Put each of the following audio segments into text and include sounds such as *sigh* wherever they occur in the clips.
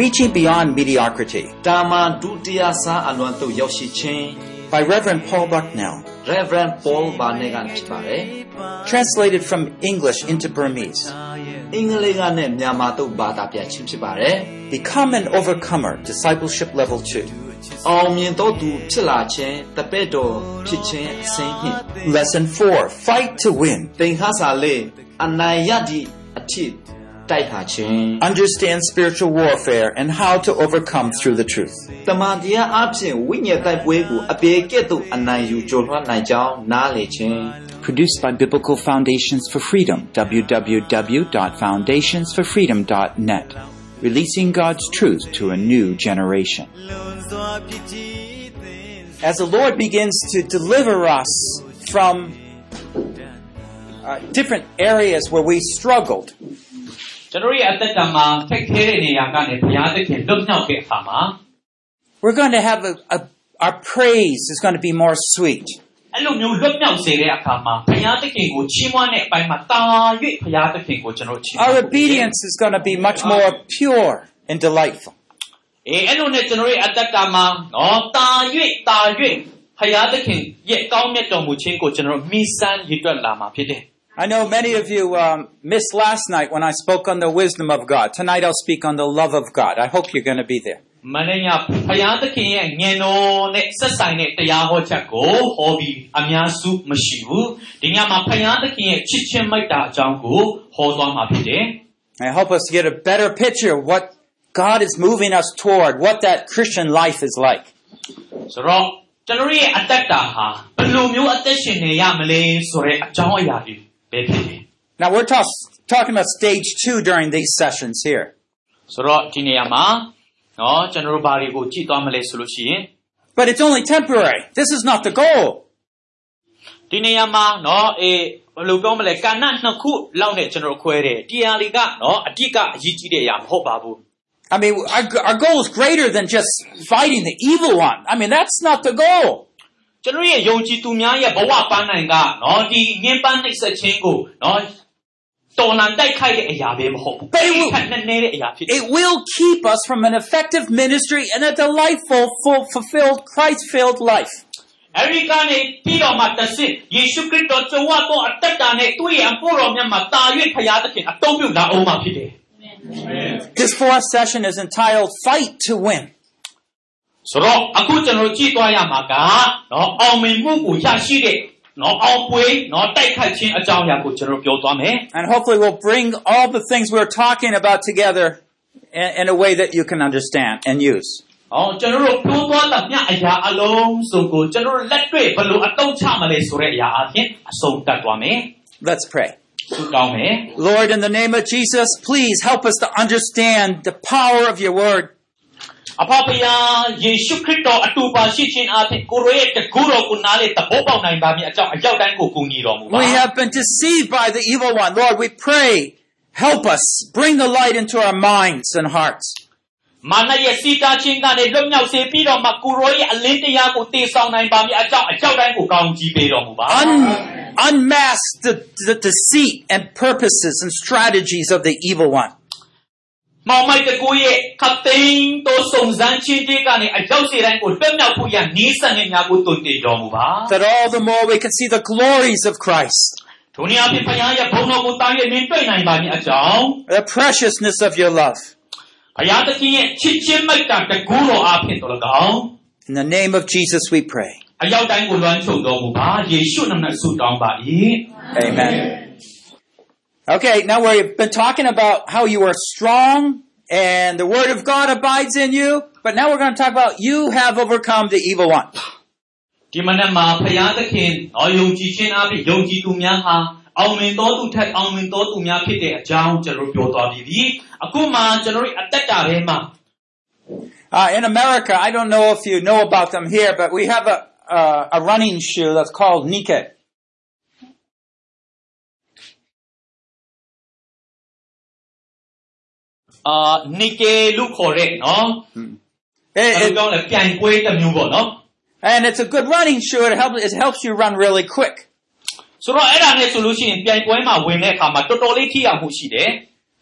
Reaching Beyond Mediocrity တာမန်ဒုတိယစားအလွန်သို့ရောက်ရှိခြင်း by Reverend Paul Bucknell, Reverend Paul Barnett ကဖြစ်ပါတယ် translated from English into Burmese. အင်္ဂလိပ်ကနဲ့မြန်မာသို့ဘာသာပြန်ခြင်းဖြစ်ပါတယ် Become an Overcomer, Discipleship Level 2. အောင်မြင်သောသူဖြစ်လာခြင်းတပည့်တော်ဖြစ်ခြင်းအစဉ်နှင့် Lesson 4 Fight to Win. သင်ခါစာလေးအနိုင်ရသည့်အထစ်တိုက်ခါခြင်း understand spiritual warfare and how to overcome through the truth. Produced by Biblical Foundations for Freedom, www.foundationsforfreedom.net, releasing God's truth to a new generation. As the Lord begins to deliver us from uh, different areas where we struggled ကျွန်တော်ရဲ့အသက်တာမှာခက်ခဲတဲ့နေရာကနေဘုရားသခင်လွတ်မြောက်တဲ့အခါမှာ we're going to have a, a our praise is going to be more sweet. အဲ့လိုမျိုးလွတ်မြောက်စေတဲ့အခါမှာဘုရားသခင်ကိုချီးမွမ်းတဲ့အပိုင်းမှာတာ၍ဘုရားသခင်ကိုကျွန်တော်ချီးမွမ်း Our ဖို့ obedience is going to be much more pure and delightful. အေးအဲ့လိုနဲ့ကျွန်တော်ရဲ့အသက်တာမှာနော်တာ၍တာ၍ဘုရားသခင်ရဲ့ကောင်းမြတ်တော်မူခြင်းကိုကျွန်တော်မိစမ်းရည်တွက်လာမှာဖြစ်တယ် I know many of you um, missed last night when I spoke on the wisdom of God. Tonight I'll speak on the love of God. I hope you're going to be there. မနေ့ညဘုရားသခင်ရဲ့ဉာဏ်တော်နဲ့ဆက်ဆိုင်တဲ့တရားဟောချက်ကိုဟောပြီးအများစုမရှိဘူးဒီညမှာဘုရားသခင်ရဲ့ချစ်ချင်းမိတ်တာအကြောင်းကိုဟောသွားမှာဖြစ်တယ် I help us get a better picture of what God is moving us toward, what that Christian life is like. ဆိုတော့ကျွန်တော်ရဲ့အသက်တာဟာဘယ်လိုမျိုးအသက်ရှင်နေရမလဲဆိုတဲ့အကြောင်းအရာတွေပဲဖြစ်တယ် Now we're toss- talking about stage two during these sessions here. ဆိုတော့ဒီနေရာမှာနော်ကျွန်တော်တို့ဘာတွေကိုကြည့်သွားမလဲဆိုလို့ရှိရင် But it's only temporary. This is not the goal. ဒီနေရာမှာနော်အေးဘယ်လိုပြောမလဲကာဏနှစ်ခုလောက်နဲ့ကျွန်တော်တို့ခွဲတယ်တရားတွေကနော်အတိတ်ကအရေးကြီးတဲ့အရာမဟုတ်ပါဘူး I mean, our, our goal is greater than just fighting the evil one. I mean, that's not the goal. ကျွန်တော်ရဲ့ယုံကြည်သူများရဲ့ဘဝပန်းနိုင်ကနော်ဒီငင်းပန်းနှိပ်စက်ခြင်းကိုနော်တော်လန်တိုက်ခိုက်တဲ့အရာပဲမဟုတ်ဘူး ဘယ်လို ခက်နဲ့နေတဲ့အရာဖြစ်တယ် It will keep us from an effective ministry and a delightful, full, fulfilled, Christ-filled life. အဲဒီကနေပြီးတော့မှတဆင့်ယေရှုခရစ်တော်ကြွားတော့အသက်တာနဲ့သူ့ရဲ့အဖို့တော်မြတ်မှာတာ၍ဖရာသခင်အတုံးပြုလာအောင်မှာဖြစ်တယ် This fourth session is entitled Fight to Win. ဆိုတော့အခုကျွန်တော်ကြည့်သွားရမှာကနော်အောင်မြင်မှုကိုရရှိတဲ့နော်အောင်ပွဲနော်တိုက်ခိုက်ခြင်းအကြောင်းအရာကိုကျွန်တော်ပြောသွားမယ် And hopefully we'll bring all the things we're talking about together in, in a way that you can understand and use. ။အောင်ကျွန်တော်တို့ပြောသွားတဲ့မြအရာအလုံးစုံကိုကျွန်တော်တို့လက်တွေ့ဘယ်လိုအတုံးချမလဲဆိုတဲ့အရာအပြင်အဆုံးတတ်သွားမယ် Let's pray. ။ဆုတောင်းမယ် Lord, in the name of Jesus, please help us to understand the power of your word. ။ အဖဖယာယေရှုခရစ်တော်အတူပါရှိခြင်းအပြင်ကိုရောရဲ့တကူတော်ကိုနားလေသဘောပေါက်နိုင်ပါမည်အကြောင်းအရောက်တိုင်းကိုကူညီတော်မူပါ We have been deceived by the evil one. Lord, we pray, help us, bring the light into our minds and hearts. ။မာနရဲ့စီတာခြင်းကနေလွတ်မြောက်စေပြီးတော့မှကိုရောရဲ့အလင်းတရားကိုတည်ဆောင်နိုင်ပါမည်အကြောင်းအရောက်တိုင်းကိုကောင်းကြီးပေးတော်မူပါ။ Un- unmask the, the deceit and purposes and strategies of the evil one. မောင်မိုက်တကူရဲ့ခပ်သိမ်းသောစုံစမ်းခြင်းတွေကနေအရောက်စေတိုင်းကိုလွတ်မြောက်ဖို့ရနီးစံနေများကိုတုံ့တင်တော်မူပါ That all the more we can see the glories of Christ, ထိုနည်းအားဖြင့်ဘုရားရဲ့ဘုန်းတော်ကိုတားရမြင်တွေ့နိုင်ပါမည်အကြောင်း the preciousness of your love. ဘုရားသခင်ရဲ့ချစ်ချင်းမိတ်တာတကူတော်အားဖြင့်တော်၎င်း In the name of Jesus we pray. အရောက်တိုင်းကိုလွှမ်းခြုံတော်မူပါယေရှုနာမနဲ့ဆုတောင်းပါ၏ Amen. Okay, now we've been talking about how you are strong and the word of God abides in you, but now we're going to talk about you have overcome the evil one. ဒီမနက်မှာဘုရားသခင်တော်ယုံကြည်ခြင်းအားဖြင့်ယုံကြည်သူများဟာအောင်မြင်တော်သူထက်အောင်မြင်တော်သူများဖြစ်တဲ့အကြောင်းကျွန်တော်ပြောသွားပြီးပြီအခုမှကျွန်တော်တို့အသက်တာထဲမှာ Uh, in America, I don't know if you know about them here, but we have a, uh, a running shoe that's called Nike. အာနီကေလို့ခေါ်တဲ့နော် and, and it's a good running shoe. It helps it helps you run really quick.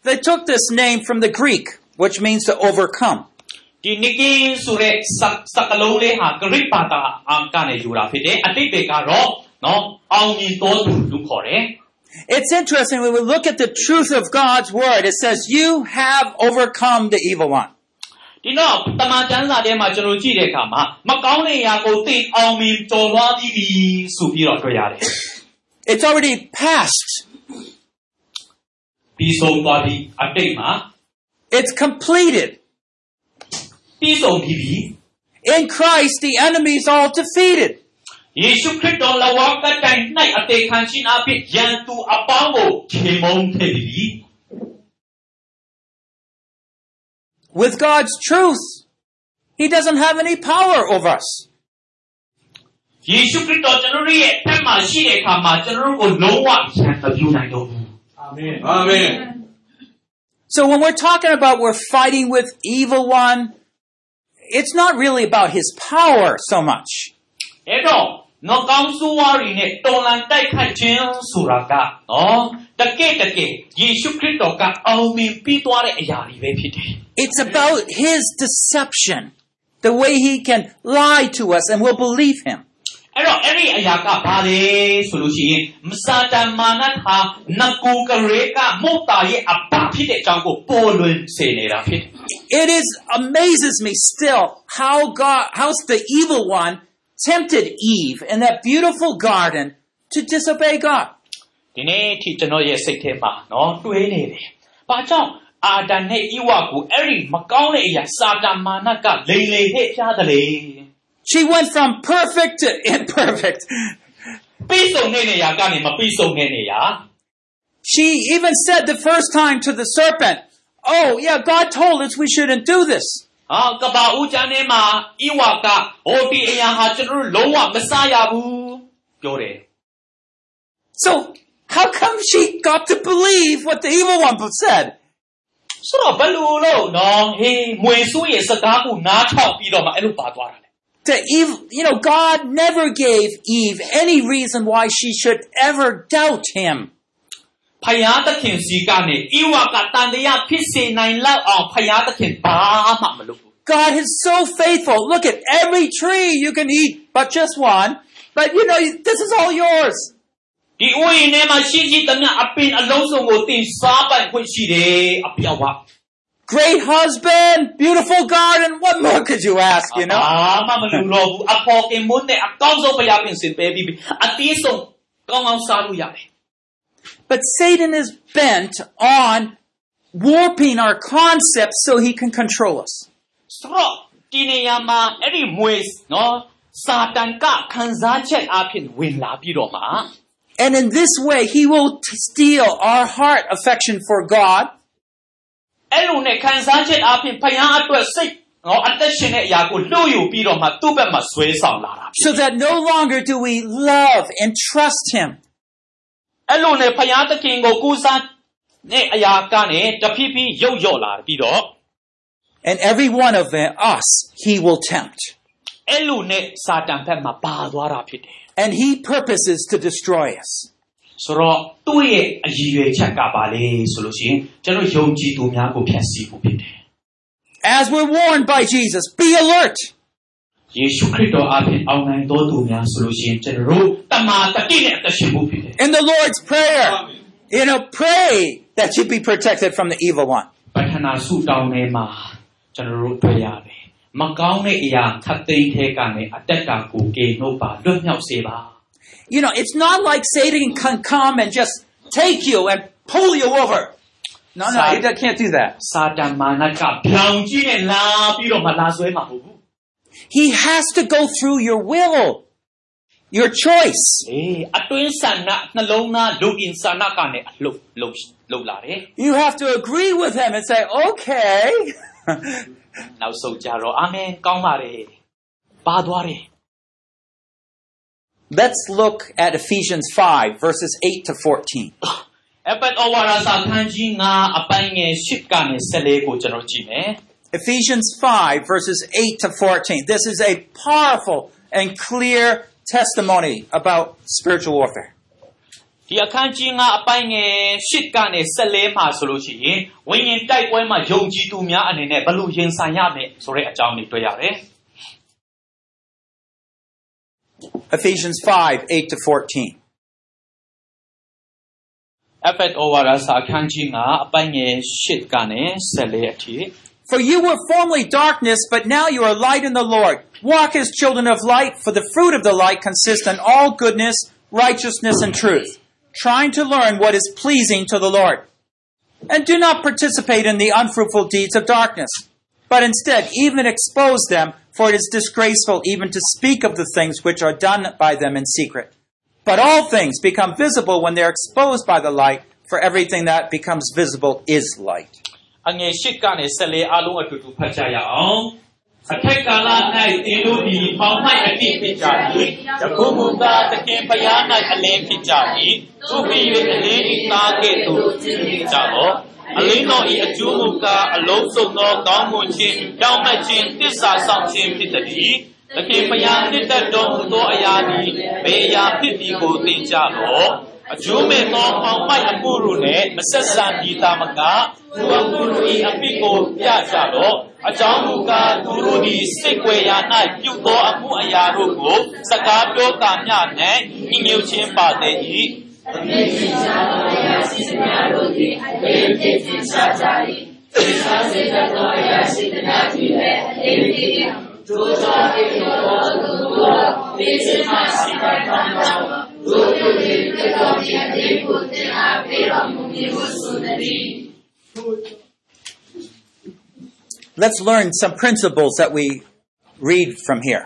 They took this name from the Greek, which means to overcome. ဒီနိကင်းဆိုတဲ့စက်စကလုံးလေးဟာဂရိပါတာအံကနေယူတာဖြစ်တယ်အတိတ်တွေကတော့နော်အောင်မြင်တော်သူလို့ခေါ်တယ် It's interesting when we look at the truth of God's word. It says, You have overcome the evil one. ဒီတော့တမန်ကျမ်းစာထဲမှာကျွန်တော်ကြည့်တဲ့အခါမှာမကောင်းတဲ့အရာကိုသိအောင်မြင်ကျော်လွှားပြီးပြီဆိုပြီးတော့တွေ့ရတယ် It's already past. ပြီးဆုံးသွားပြီအတိတ်မှာ It's completed. ပြီးဆုံးပြီးပြီ In Christ, the enemy is all defeated. ယေရှုခရစ်တော်လဝကတိုင်၌အသေးခံခြင်းအဖြစ်ယံသူအပေါင်းကိုခြေမုံထည့်ပြီ With God's truth, He doesn't have any power over us. ယေရှုခရစ်တော်ကျွန်တော်တို့ရဲ့အထက်မှာရှိတဲ့အခါမှာကျွန်တော်တို့ကိုလုံးဝရန်မပြူနိုင်တော့ဘူး Amen. So when we're talking about we're fighting with evil one, it's not really about his power so much. အဲ့တော့ နော်ကောင်းဆိုးဝါးတွေနဲ့တော်လန်တိုက်ခိုက်ခြင်းဆိုတာကနော်တကယ်တကယ်ယေရှုခရစ်တော်ကအောင်မြင်ပြီးသွားတဲ့အရာတွေပဲဖြစ်တယ် It's about his deception, the way he can lie to us and we'll believe him. အဲ့တော့အဲ့ဒီအရာကဘာလဲဆိုလို့ရှိရင်မစာတန်မာနဟာနကူကရေကမောတာရဲ့အပဖြစ်တဲ့အကြောင်းကိုပေါ်လွင်စေနေတာဖြစ်တယ် It is amazes me still how God, how the evil one tempted Eve in that beautiful garden to disobey God. ဒီနေ့အထိကျွန်တော်ရဲ့စိတ်ထဲမှာနော်တွေးနေတယ်။ဘာကြောင့်အာဒံနဲ့ဣဝကိုအဲ့ဒီမကောင်းတဲ့အရာစာတန်မာနကလိန်လေဟဲ့ဖျားတယ်လေ She went from perfect to imperfect. ။ပြီးဆုံးတဲ့နေရာကနေမပြီးဆုံးတဲ့နေရာ She even said the first time to the serpent, Oh, yeah, God told us we shouldn't do this. ဟာကဘာဦးချမ်းထဲမှာဣဝကဟိုဒီအရာဟာကျွန်တော်တို့လုံးဝမစားရဘူးပြောတယ် So, how come she got to believe what the evil one said? ။ဆိုတော့ဘယ်လိုလို့နော်ဟေးမွေဆိုးရဲ့စကားကိုနားထောင်ပြီးတော့မှအဲ့လိုပါသွားတာလေ The evil, you know, God never gave Eve any reason why she should ever doubt him. ။ ဖယားသခင်စီကနေဣဝကတန်တရားဖြစ်စေနိုင်လောက်အောင်ဖယားသခင်ဘာမှမလုပ်ဘူး God is so faithful. Look at every tree you can eat, but just one. But you know, this is all yours. ဒီဥယျာဉ်ထဲမှာရှိရှိသမျှအပင်အလုံးစုံကိုတင်စားပိုင်ခွင့်ရှိတယ်အပြောက်ပါ Great husband, beautiful garden. What more could you ask, you know? အာမမလူတော့ဘူးအဖော်ကင်မွန်းနဲ့အကောင်းဆုံးဘုရားပြင်ဆင်ပေးပြီးပြီအသေးဆုံးကောင်းကောင်းစားလို့ရတယ် But Satan is bent on warping our concepts so he can control us. ဆိုတော့ဒီနေရာမှာအဲ့ဒီမွေနော်စာတန်ကခံစားချက်အဖြစ်ဝင်လာပြီးတော့မှ And in this way, he will t- steal our heart affection for God အဲ့လိုနဲ့ခံစားချက်အဖြစ်ဖယားအတွက်စိတ်နော်အသက်ရှင်တဲ့အရာကိုလွတ်ယူပြီးတော့မှသူ့ဘက်မှာဆွဲဆောင်လာတာဖြစ် so that no longer do we love and trust him. အဲ့လိုနဲ့ဖယားသခင်ကိုကူစားတဲ့အရာကနေတဖြည်းဖြည်းရုပ်ရော့လာပြီးတော့ And every one of them, us, he will tempt. အဲ့လိုနဲ့စာတန်ဘက်မှာပါသွားတာဖြစ်တယ် And he purposes to destroy us. ဆိုတော့သူ့ရဲ့အရည်ရွယ်ချက်ကပါလေဆိုလို့ရှိရင်ကျွန်တော်ယုံကြည်သူများကိုဖျက်ဆီးဖို့ဖြစ်တယ် As we're warned by Jesus, be alert. ယေရှုခရစ်တော်အပြင်အောင်နိုင်တော်သူများဆိုလို့ရှိရင်ကျွန်တော်တို့တမာတတိနဲ့အသက်ရှင်ဖို့ဖြစ်တယ် In the Lord's Prayer, you know, pray that you be protected from the evil one. ပထနာဆုတောင်းထဲမှာကျွန်တော်တို့တွေ့ရတယ်မကောင်းတဲ့အရာခတ်သိမ်းထဲကနေအတက်ကကိုကေနှုတ်ပါလွတ်မြောက်စေပါ You know, it's not like Satan can come and just take you and pull you over. No, no, he can't do that. စာတန်မာနကပြောင်ကြီးနဲ့လာပြီးတော့မလာဆွဲမှာမဟုတ်ဘူး He has to go through your will, your choice. အေးအတွင်းဆန္ဒနှလုံးသားလူအင်ဆန္ဒကနေအလုတ်လုတ်လုတ်လာတယ် You have to agree with him and say, okay. *laughs* နောက်ဆုံးကြတော့အာမင်ကောင်းပါတယ်ပါသွားတယ် Let's look at Ephesians 5, verses 8 to 14. *laughs* အပတ်ဩဝါဒစာခန်းကြီး9အပိုင်းငယ်10ကနေ14ကိုကျွန်တော်ကြည့်မယ် Ephesians 5, verses 8 to 14. This is a powerful and clear testimony about spiritual warfare. ဒီအခန်းကြီး9အပိုင်းငယ်10ကနေ14မှာဆိုလို့ရှိရင်ဝိညာဉ်တိုက်ပွဲမှာယုံကြည်သူများအနေနဲ့ဘယ်လိုရင်ဆိုင်ရမလဲဆိုတဲ့အကြောင်းတွေတွေ့ရတယ် Ephesians 5 8 to 14. Effect over စာအခန်းကြီး9အပိုင်းငယ်10ကနေ14အထိ For you were formerly darkness, but now you are light in the Lord. Walk as children of light, for the fruit of the light consists in all goodness, righteousness, and truth, trying to learn what is pleasing to the Lord. And do not participate in the unfruitful deeds of darkness, but instead even expose them, for it is disgraceful even to speak of the things which are done by them in secret. But all things become visible when they are exposed by the light, for everything that becomes visible is light. အငယ်10ကနေ14အလုံးအတူတူဖတ်ကြရအောင်အထက်ကာလ၌သင်တို့သည်ပေါင်းမိုက်အတိဖြစ်ကြ၏ယခုမူကားသခင်ဘုရား၌အလင်းဖြစ်ကြ၏သူဖြစ်၍အလင်းဤသားကဲ့သို့ဖြစ်ကြတော့အလင်းတော်ဤအကျိုးမူကားအလုံးစုံသောကောင်းမွန်ခြင်းတောင်းမခြင်းတစ္ဆာဆောင်ခြင်းဖြစ်သည်သခင်ဘုရားနှစ်သက်တော်မူသောအရာသည်ဘယ်အရာဖြစ်သည်ကိုသိကြတော့ အကျိုးမဲ့သောပေါင်ပိုက်အမှုတို့နဲ့မဆက်ဆံကြည်တာမကသူအမှုတို့၏အပြစ်ကိုပြကြတော့အကြောင်းမူကားသူတို့သည်စိတ်ွယ်ရာ၌ပြုသောအမှုအရာတို့ကို စကားပြောတာမျှနှင့်ညီညွတ်ခြင်းပါသည်၏အပြစ်ချင်းချသောအရာရှိသမျှတို့သည်အပြစ်ချင်းချကြ၏သာစေတသောအရာရှိသမျှသည်လည်းအပြစ်ချင်းဒုသောအပြစ်ကိုသူတို့မိစ္ဆာရှိတိုင်းပါ Let's learn some principles that we read from here.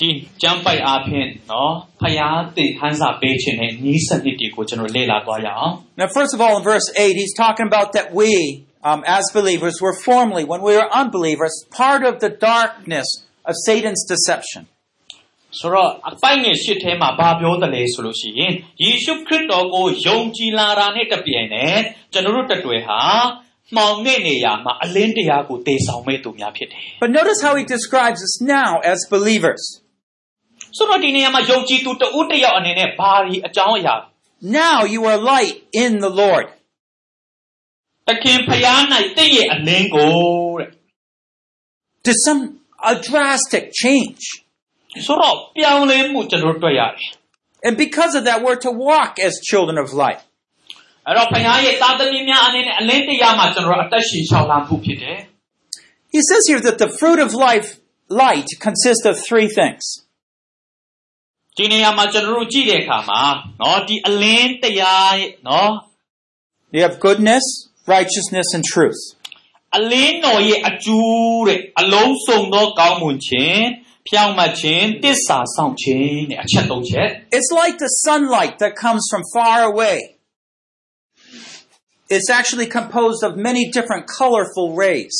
ဒီကျမ်းပိုက်အားဖြင့်နော်ဖယားသင်ခန်းစာပေးခြင်းနဲ့ဤစနစ်တွေကိုကျွန်တော်လေ့လာသွားရအောင် Now, first of all, in verse 8, he's talking about that we, um, as believers, were formerly, when we were unbelievers, part of the darkness of Satan's deception. ဆိုတော့အပိုင်ငယ်ရှစ်ထဲမှာဘာပြောတယ်လဲဆိုလို့ရှိရင်ယေရှုခရစ်တော်ကိုယုံကြည်လာတာနဲ့တပြိုင်နက်ကျွန်တော်တို့တတွေဟာမှောင်တဲ့နေရာမှာအလင်းတရားကိုတည်ဆောင်မဲ့သူများဖြစ်တယ် But notice how he describes us now as believers. ဆိုတော့ဒီနေရာမှာယုံကြည်သူတဦးတစ်ယောက်အနေနဲ့ဘာဒီအကြောင်းအရာ Now you are light in the Lord. တခင်ဖယား၌တင့်ရဲ့အလင်းကိုတဲ့ There's some a drastic change. ဆိုတော့ပြောင်းလဲမှုကျွန်တော်တို့တွေ့ရတယ် And because of that, we're to walk as children of light. အဲ့တော့ဖယားရဲ့တာသမီများအနေနဲ့အလင်းတရားမှာကျွန်တော်တို့အသက်ရှင်ရှောင်လာမှုဖြစ်တယ် He says here that the fruit of life, light, consists of three things. ဒီနေရာမှာကျွန်တော်တို့ကြည့်တဲ့အခါမှာเนาะဒီအလင်းတရားရဲ့เนาะ You have goodness, righteousness, and truth. အလင်းတော်ရဲ့အကျိုးတဲ့အလုံးစုံသောကောင်းမွန်ခြင်း ဖြောင့်မတ်ခြင်းတစ္ဆာဆောင်ခြင်းတဲ့အချက်သုံးချက် It's like the sunlight that comes from far away. It's actually composed of many different colorful rays.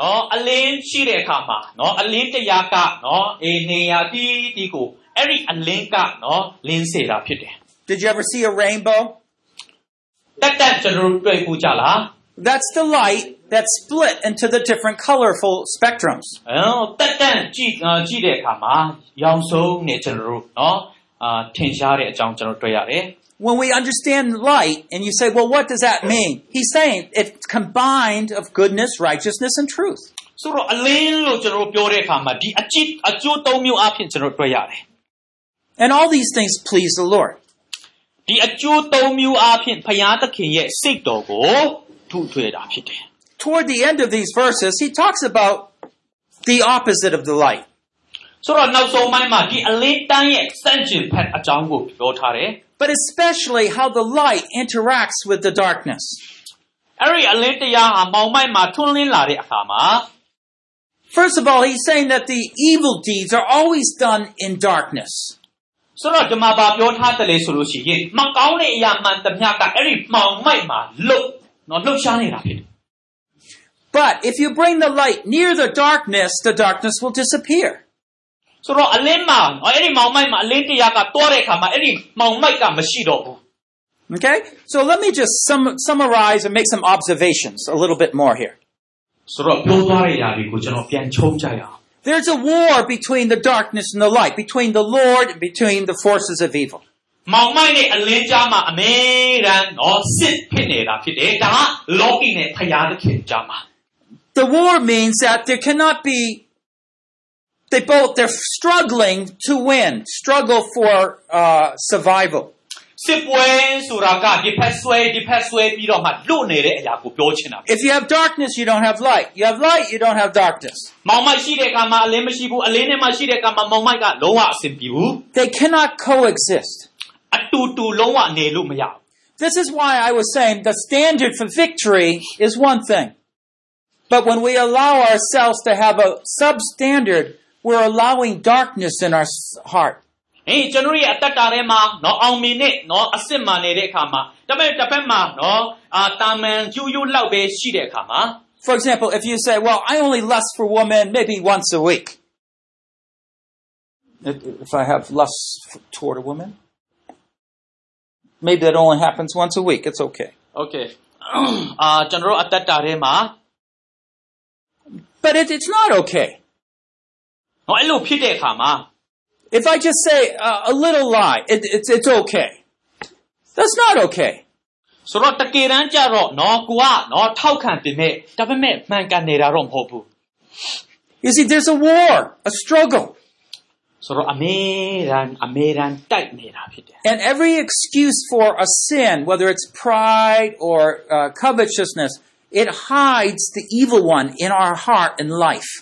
နော်အလင်းရှိတဲ့အခါမှာနော်အလင်းတရားကနော်အေနေရာတီးတီးကိုအဲ့ဒီအလင်းကနော်လင်းစေတာဖြစ်တယ် Did you ever see a rainbow? တက်တက်ကျွန်တော်တို့တွေ့ဘူးကြလား That's the light that's split into the different colorful spectrums. အဲတက်တက်ကြည့်အာကြည့်တဲ့အခါမှာရောင်စုံနဲ့ကျွန်တော်တို့နော်အာထင်ရှားတဲ့အကြောင်းကျွန်တော်တွေ့ရတယ် When we understand light and you say, well, what does that mean? He's saying it's combined of goodness, righteousness, and truth. ဆိုတော့အလင်းလို့ကျွန်တော်တို့ပြောတဲ့အခါမှာဒီအကြည့်အကျိုးသုံးမျိုးအဖြစ်ကျွန်တော်တွေ့ရတယ် And all these things please the Lord. ဒီအကျိုးသုံးမျိုးအဖြစ်ဖယားသခင်ရဲ့စိတ်တော်ကိုထုထွေတာဖြစ်တယ် Toward the end of these verses, he talks about the opposite of the light. ဆိုတော့နောက်ဆုံးပိုင်းမှာဒီအလင်းတန်းရဲ့စန့်ကျင်ဖက်အကြောင်းကိုပြောထားတယ် but especially how the light interacts with the darkness. အဲ့ဒီအလင်းတရားဟာမောင်မိုက်မှာထွန်းလင်းလာတဲ့အခါမှာ First of all, he's saying that the evil deeds are always done in darkness. ဆိုတော့ဒီမှာဗာပြောထားတယ်လေဆိုလို့ရှိရင်မကောင်းတဲ့အရာမှန်သမျှကအဲ့ဒီမောင်မိုက်မှာလှုပ်နော်လှုပ်ရှားနေတာဖြစ်တယ် But if you bring the light near the darkness, the darkness will disappear. ဆိုတော့အလင်းမှာနော်အဲ့ဒီမောင်မိုက်မှာအလင်းတရားကတွားတဲ့အခါမှာအဲ့ဒီမောင်မိုက်ကမရှိတော့ဘူး Okay? So let me just sum- summarize and make some observations a little bit more here. ဆိုတော့ပြောသွားတဲ့အရာတွေကိုကျွန်တော်ပြန်ချုံးကြရအောင် There's a war between the darkness and the light, between the Lord and between the forces of evil. မောင်မိုက်နဲ့အလင်းကြားမှာအမေရန်နော်စစ်ဖြစ်နေတာဖြစ်တယ်ဒါကလောကီနဲ့ဖရာသခင်ကြားမှာ The war means that there cannot be, they both, they're struggling to win, struggle for uh, survival. စစ်ပွဲဆိုတာကဒီဖက်ဆွဲဒီဖက်ဆွဲပြီးတော့မှလွတ်နေတဲ့အရာကိုပြောချင်တာ If you have darkness, you don't have light. You have light, you don't have darkness. မောင်မိုက်ရှိတဲ့အခါမှာအလင်းမရှိဘူးအလင်းနဲ့မှရှိတဲ့အခါမှာမောင်မိုက်ကလုံးဝအဆင်ပြေဘူး They cannot coexist. အတူတူလုံးဝနေလို့မရဘူး This is why I was saying the standard for victory is one thing. But when we allow ourselves to have a substandard, we're allowing darkness in our heart. For example if you say well I only lust for women maybe once a week. If I have lust toward a woman? Maybe that only happens once a week. It's okay. Okay. *clears throat* အာကျွန်တော်တို့အတ္တတာထဲမှာ But it, it's not okay. နော်အဲ့လိုဖြစ်တဲ့အခါမှာ If I just say uh, a little lie, it, it's, it's okay. That's not okay. ဆိုတော့တကယ်တမ်းကျတော့နော်ကိုကနော်ထောက်ခံတင်မဲ့ဒါပေမဲ့မှန်ကန်နေတာတော့မဟုတ်ဘူး You see, there's a war, a struggle. ဆိုတော့အမေရန်အမေရန်တိုက်နေတာဖြစ်တယ် And every excuse for a sin, whether it's pride or uh, covetousness, it hides the evil one in our heart and life.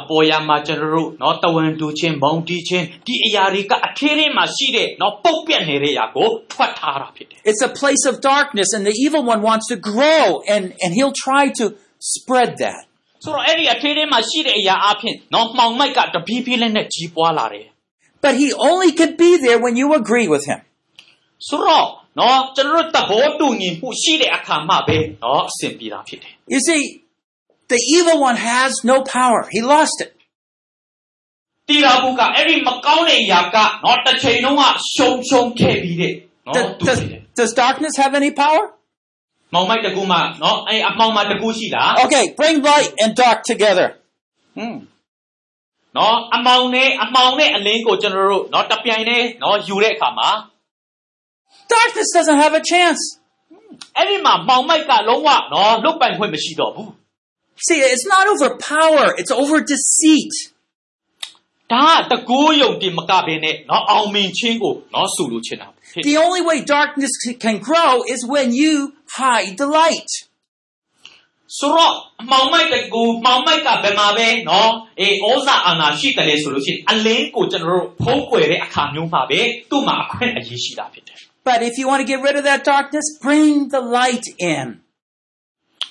အပေါ်ရမှာကျွန်တော်တို့နော်တဝန်တူချင်းမုံတီးချင်းဒီအရာတွေကအထေးထဲမှာရှိတဲ့နော်ပုတ်ပြက်နေတဲ့အရာကိုထွက်ထားတာဖြစ်တယ် It's a place of darkness, and the evil one wants to grow, and, and he'll try to spread that. ဆိုတော့အဲ့ဒီအထေးထဲမှာရှိတဲ့အရာအဖြစ်နော်မှောင်မိုက်ကတပီးပြေးလေးနဲ့ကြီးပွားလာတယ် But he only can be there when you agree with him. ဆိုတော့ နော်ကျွန်တော်တို့သဘောတူညီမှုရှိတဲ့အခါမှပဲနော်အဆင်ပြေတာဖြစ်တယ် You see, the evil one has no power. He lost it. တီရာဘူးကအဲ့ဒီမကောင်းတဲ့အရာကနော်တစ်ချိန်လုံးကရှုံရှုံခဲ့ပြီးတဲ့နော် Does, သူ does, ဖြစ်တယ် does darkness have any power? မောင်မိုက်တကူမှနော်အဲ့အမောင်မတကူရှိလား Okay, bring light and dark together. ဟွန်းနော်အမောင်နဲ့အမောင်နဲ့အလင်းကိုကျွန်တော်တို့နော်တပြိုင်တည်းနော်ယူတဲ့အခါမှာ Darkness doesn't have a chance. အဲ့ဒီမှာမောင်မိုက်ကလုံးဝနော်လွတ်ပိုင်ခွင့်မရှိတော့ဘူး See, it's not over power, it's over deceit. ဒါကတကူယုံတင်မကဘဲနဲ့နော်အောင်မြင်ခြင်းကိုနော်ဆူလို့ချင်တာဖြစ်တယ် The only way darkness c- can grow is when you hide the light. ဆိုတော့မောင်မိုက်တကူမောင်မိုက်ကဘယ်မှာပဲနော်အေးဩဇာအာဏာရှိတယ်လေဆိုလို့ရှိရင်အလင်းကိုကျွန်တော်တို့ဖုံးကွယ်တဲ့အခါမျိုးမှာပဲသူ့မှာအခွင့်အရေးရှိတာဖြစ်တယ် But if you want to get rid of that darkness, bring the light in.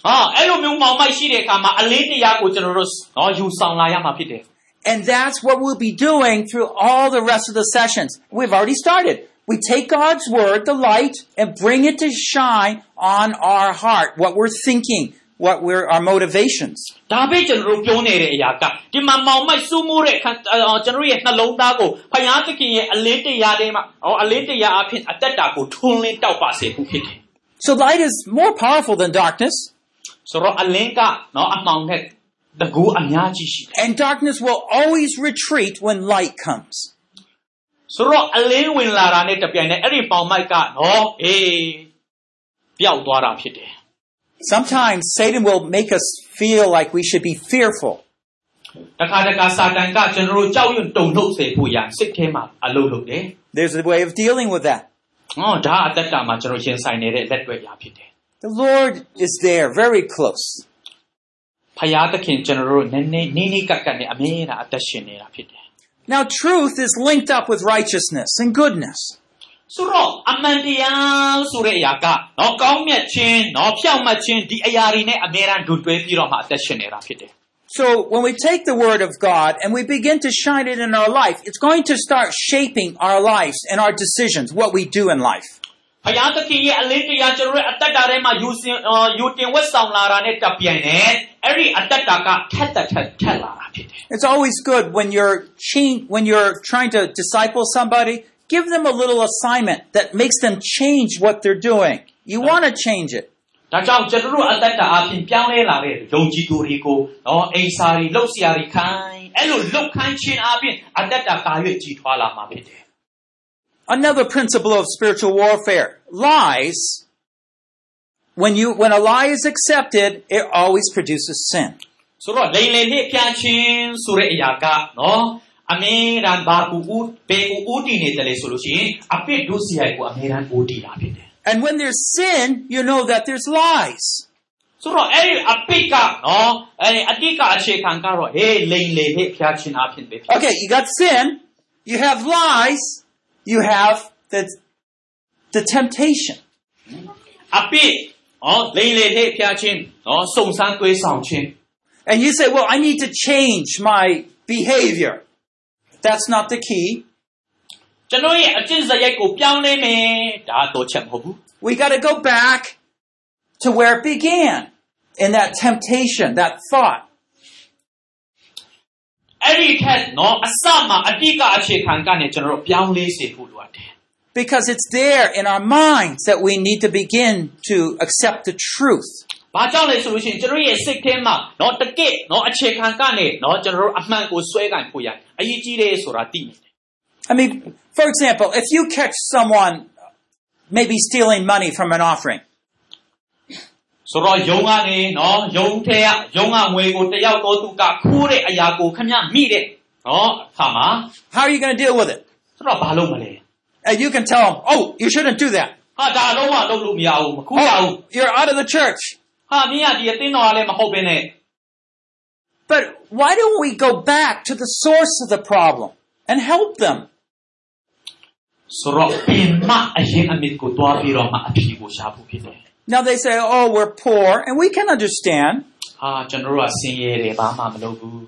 ဟာအဲ့လိုမျိုးမောင်မိုက်ရှိတဲ့အခါမှာအလင်းတရားကိုကျွန်တော်တို့နော်ယူဆောင်လာရမှာဖြစ်တယ် And that's what we'll be doing through all the rest of the sessions. We've already started. We take God's word, the light, and bring it to shine on our heart, what we're thinking, what we're, our motivations. ဒါပဲကျွန်တော်တို့ပြောနေတဲ့အရာကဒီမှာမောင်မိုက်စူးမိုးတဲ့အခါအော်ကျွန်တော်တို့ရဲ့နှလုံးသားကိုဖယားသခင်ရဲ့အလင်းတရားထဲမှာဟောအလင်းတရားအဖြစ်အသက်တာကိုထွန်းလင်းတောက်ပါစေဖို့ဖြစ်တယ် So light is more powerful than darkness, ဆိုတော့အလင်းကနော်အမှောင်နဲ့တကူအများကြီးရှိတယ် and darkness will always retreat when light comes. ဆိုတော့အလင်းဝင်လာတာနဲ့တပြိုင်နက်အဲ့ဒီပေါင်မိုက်ကနော်အေးပျောက်သွားတာဖြစ်တယ် Sometimes Satan will make us feel like we should be fearful. There's a way of dealing with that. The Lord is there, very close. Now, truth is linked up with righteousness and goodness. ဆိုတော့အမှန်တရားဆိုတဲ့အရာကနော်ကောင်းမြတ်ခြင်းနော်ဖြောင့်မတ်ခြင်းဒီအရာတွေနဲ့အမြဲတမ်းဒူတွဲပြီးတော့မှအသက်ရှင်နေတာဖြစ်တယ် So, when we take the Word of God and we begin to shine it in our life, it's going to start shaping our lives and our decisions, what we do in life. ဖယားသခင်ရဲ့အလင်းတရားကျွန်တော်ရဲ့အသက်တာထဲမှာယူစင်အော်ယူတင်ဝတ်ဆောင်လာတာနဲ့တပြိုင်နက်အဲ့ဒီအသက်တာကထက်သက်ထက်ထက်လာတာဖြစ်တယ် It's always good when you're cha- when you're trying to disciple somebody, give them a little assignment that makes them change what they're doing. You want to change it. ဒါကြောင့်ကျွန်တော်တို့အသက်တာအပြင်ပြောင်းလဲလာတဲ့ယုံကြည်သူတွေကိုနော်အိမ်စာတွေလှုပ်ရှားတွေခိုင်းအဲ့လိုလှုပ်ခိုင်းခြင်းအပြင်အသက်တာကာရွေ့ကြည်ထွားလာမှာဖြစ်တယ် Another principle of spiritual warfare. Lies, when you, when a lie is accepted, it always produces sin. ဆိုတော့လိန်လေလေးပြချင်းဆိုတဲ့အရာကနော် အမေရန်ဘာကူဦးဘေကူဦးတည်နေတယ်လေဆိုလို့ရှိရင်အပစ်ဒုစရိုက်ကိုအမေရန်ဦးတည်တာဖြစ်တယ် And when there's sin, you know that there's lies. ဆိုတော့အဲ့ဒီအပစ်ကနော်အဲ့ဒီအတိတ်ကအခြေခံကတော့ဟေးလိန်လေလေးပြချင်းအဖြစ်ပဲဖြစ်တယ် Okay, you got sin, you have lies, you have the, the temptation. အပစ်နော်လိန်လေလေးပြချင်းနော်စုံစမ်းတွေးဆောင်ခြင်း And you say, well, I need to change my behavior. That's not the key. ကျွန်တော်ရဲ့အကျင့်စရိုက်ကိုပြောင်းလဲမယ်ဒါတော့ချက်မဟုတ်ဘူး We got to go back to where it began in that temptation, that thought. အဲ့ဒီထက်နော်အစမှအတိတ်ကအခြေခံကနေကျွန်တော်တို့ပြောင်းလဲစေဖို့လိုအပ်တယ် Because it's there in our minds that we need to begin to accept the truth. ။ ဘာကြောင့်လဲဆိုလို့ရှိရင်ကျွန်တော်ရဲ့စိတ်ထဲမှာနော်တကယ့်နော်အခြေခံကနေနော်ကျွန်တော်တို့အမှန်ကိုဆွဲကန်ဖို့ရအရေးကြီးတယ်ဆိုတာသိနေတယ် I mean, for example, if you catch someone maybe stealing money from an offering, ။ဆိုတော့ယုံကနေနော်ယုံထဲကယုံကငွေကိုတယောက်တော့သူကခိုးတဲ့အရာကိုခမမိတဲ့နော်အခါမှာ how are you going to deal with it? ဆိုတော့ဘာလုပ်မလဲ And you can tell them, oh, you shouldn't do that. ။ဟာဒါလုံးဝလုပ်လို့မရဘူးမခုရဘူး Oh, you're out of the church. ။ ဟာမင်းကဒီအသင်းတော်ကလည်းမဟုတ်ဘဲနဲ့ But why don't we go back to the source of the problem and help them? ဆိုတော့ပြင်မအရင်အမြစ်ကိုတွားပြီးတော့မှအဖြေကိုရှာဖို့ဖြစ်တယ် Now they say, oh, we're poor, and we can understand, ။ဟာကျွန်တော်တို့ကဆင်းရဲတယ်ဘာမှမလုပ်ဘူး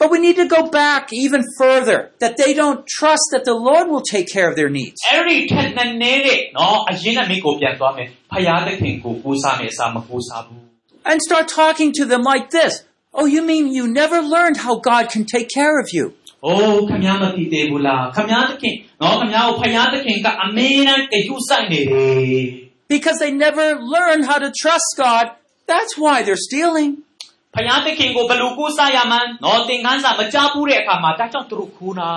but we need to go back even further, that they don't trust that the Lord will take care of their needs. ။အဲ့ဒီထက်နဲ့နေတဲ့နော်အရင်အမြစ်ကိုပြန်သွားမယ်။ဖယားသခင်ကိုကိုးစားမယ်အစားမကိုးစားဘူး And start talking to them like this. Oh, you mean you never learned how God can take care of you? ။အိုးခမည်းမသိသေးဘူးလား။ခမည်းသခင်နော်ခမည်းကိုဖယားသခင်ကအမေရန်တယူဆိုင်နေတယ် Because they never learned how to trust God. That's why they're stealing. ။ ဖယားသခင်ကိုဘယ်လိုကိုးစားရမှန်းနော်သင်ခန်းစာမကြားဘူးတဲ့အခါမှာဒါကြောင့်သူတို့ခိုးတာ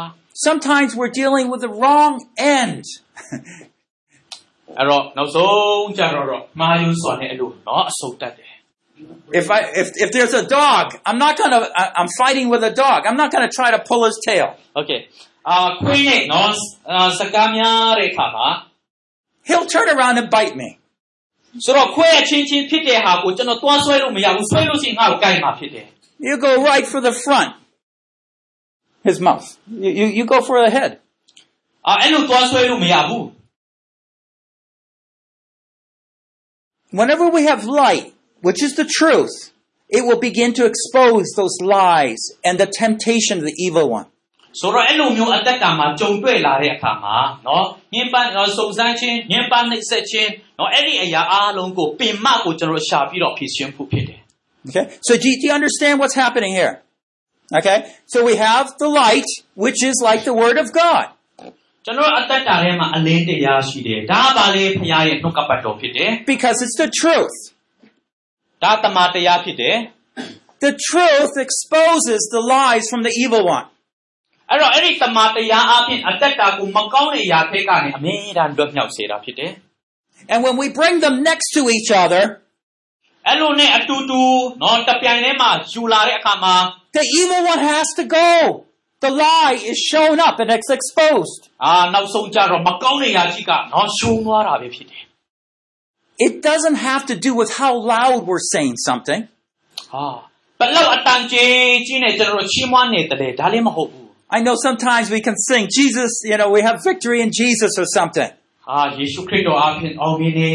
Sometimes we're dealing with the wrong end. *laughs* ။အဲ့တော့နောက်ဆုံးကြတော့တော့မာယုစွာနဲ့အဲ့လိုနော်အဆုတ်တက်တယ် If I if if there's a dog, I'm not gonna. I, I'm fighting with a dog. I'm not gonna try to pull his tail. ။ Okay ။အာခွေးနဲ့နော်အာစကားများတဲ့အခါမှာ He'll turn around and bite me. ဆိုတော့ခွဲအချင်းချင်းဖြစ်တဲ့ဟာကိုကျွန်တော်တွားဆွဲလို့မရဘူးဆွဲလို့ရှိရင်ငါ့ကိုကိုက်မှာဖြစ်တယ် You go right for the front. His mouth. You you, you go for the head. အာအဲ့လိုတွားဆွဲလို့မရဘူး Whenever we have light, which is the truth, it will begin to expose those lies and the temptation of the evil one. ဆိုတော့အဲ့လိုမျိုးအတက်ကမှာကြုံတွေ့လာတဲ့အခါမှာနော်ညင်ပန်းနော်စုံစမ်းခြင်းညင်ပန်းနှိပ်စက်ခြင်းနော်အဲ့ဒီအရာအားလုံးကိုပင်မကိုကျွန်တော်ရှာပြီးတော့ဖြည့်ရှင်းဖို့ဖြစ်တယ် Okay? So do you, do you understand what's happening here? Okay? So we have the light, which is like the Word of God. ကျွန်တော်အသက်တာထဲမှာအလင်းတရားရှိတယ်ဒါကပါလေဖခင်ရဲ့နှုတ်ကပတ်တော်ဖြစ်တယ် Because it's the truth. ဒါတမန်တရားဖြစ်တယ် The truth exposes the lies from the evil one. အဲ့တော့အဲ့ဒီတမန်တရားအပြင်အသက်တာကိုမကောင်းတဲ့အရာတွေကနေအမြဲတမ်းလွတ်မြောက်စေတာဖြစ်တယ် And when we bring them next to each other, အဲ့လိုနဲ့အတူတူနော်တပြိုင်တည်းမှာယူလာတဲ့အခါမှာ the evil one has to go. The lie is shown up and it's exposed. အာနောက်ဆုံးကြတော့မကောင်းတဲ့အရာကြီးကနော်ရှုံးသွားတာပဲဖြစ်တယ် It doesn't have to do with how loud we're saying something. ဟာဘလောက်အတန်ကြီးကြီးနဲ့ကျွန်တော်တို့ချီးမွမ်းနေတယ်ဒါလည်းမဟုတ်ဘူး I know sometimes we can sing Jesus, you know, we have victory in Jesus or something. ဟာယေရှုခရစ်တော်အပြင်အောင်မြင်နေ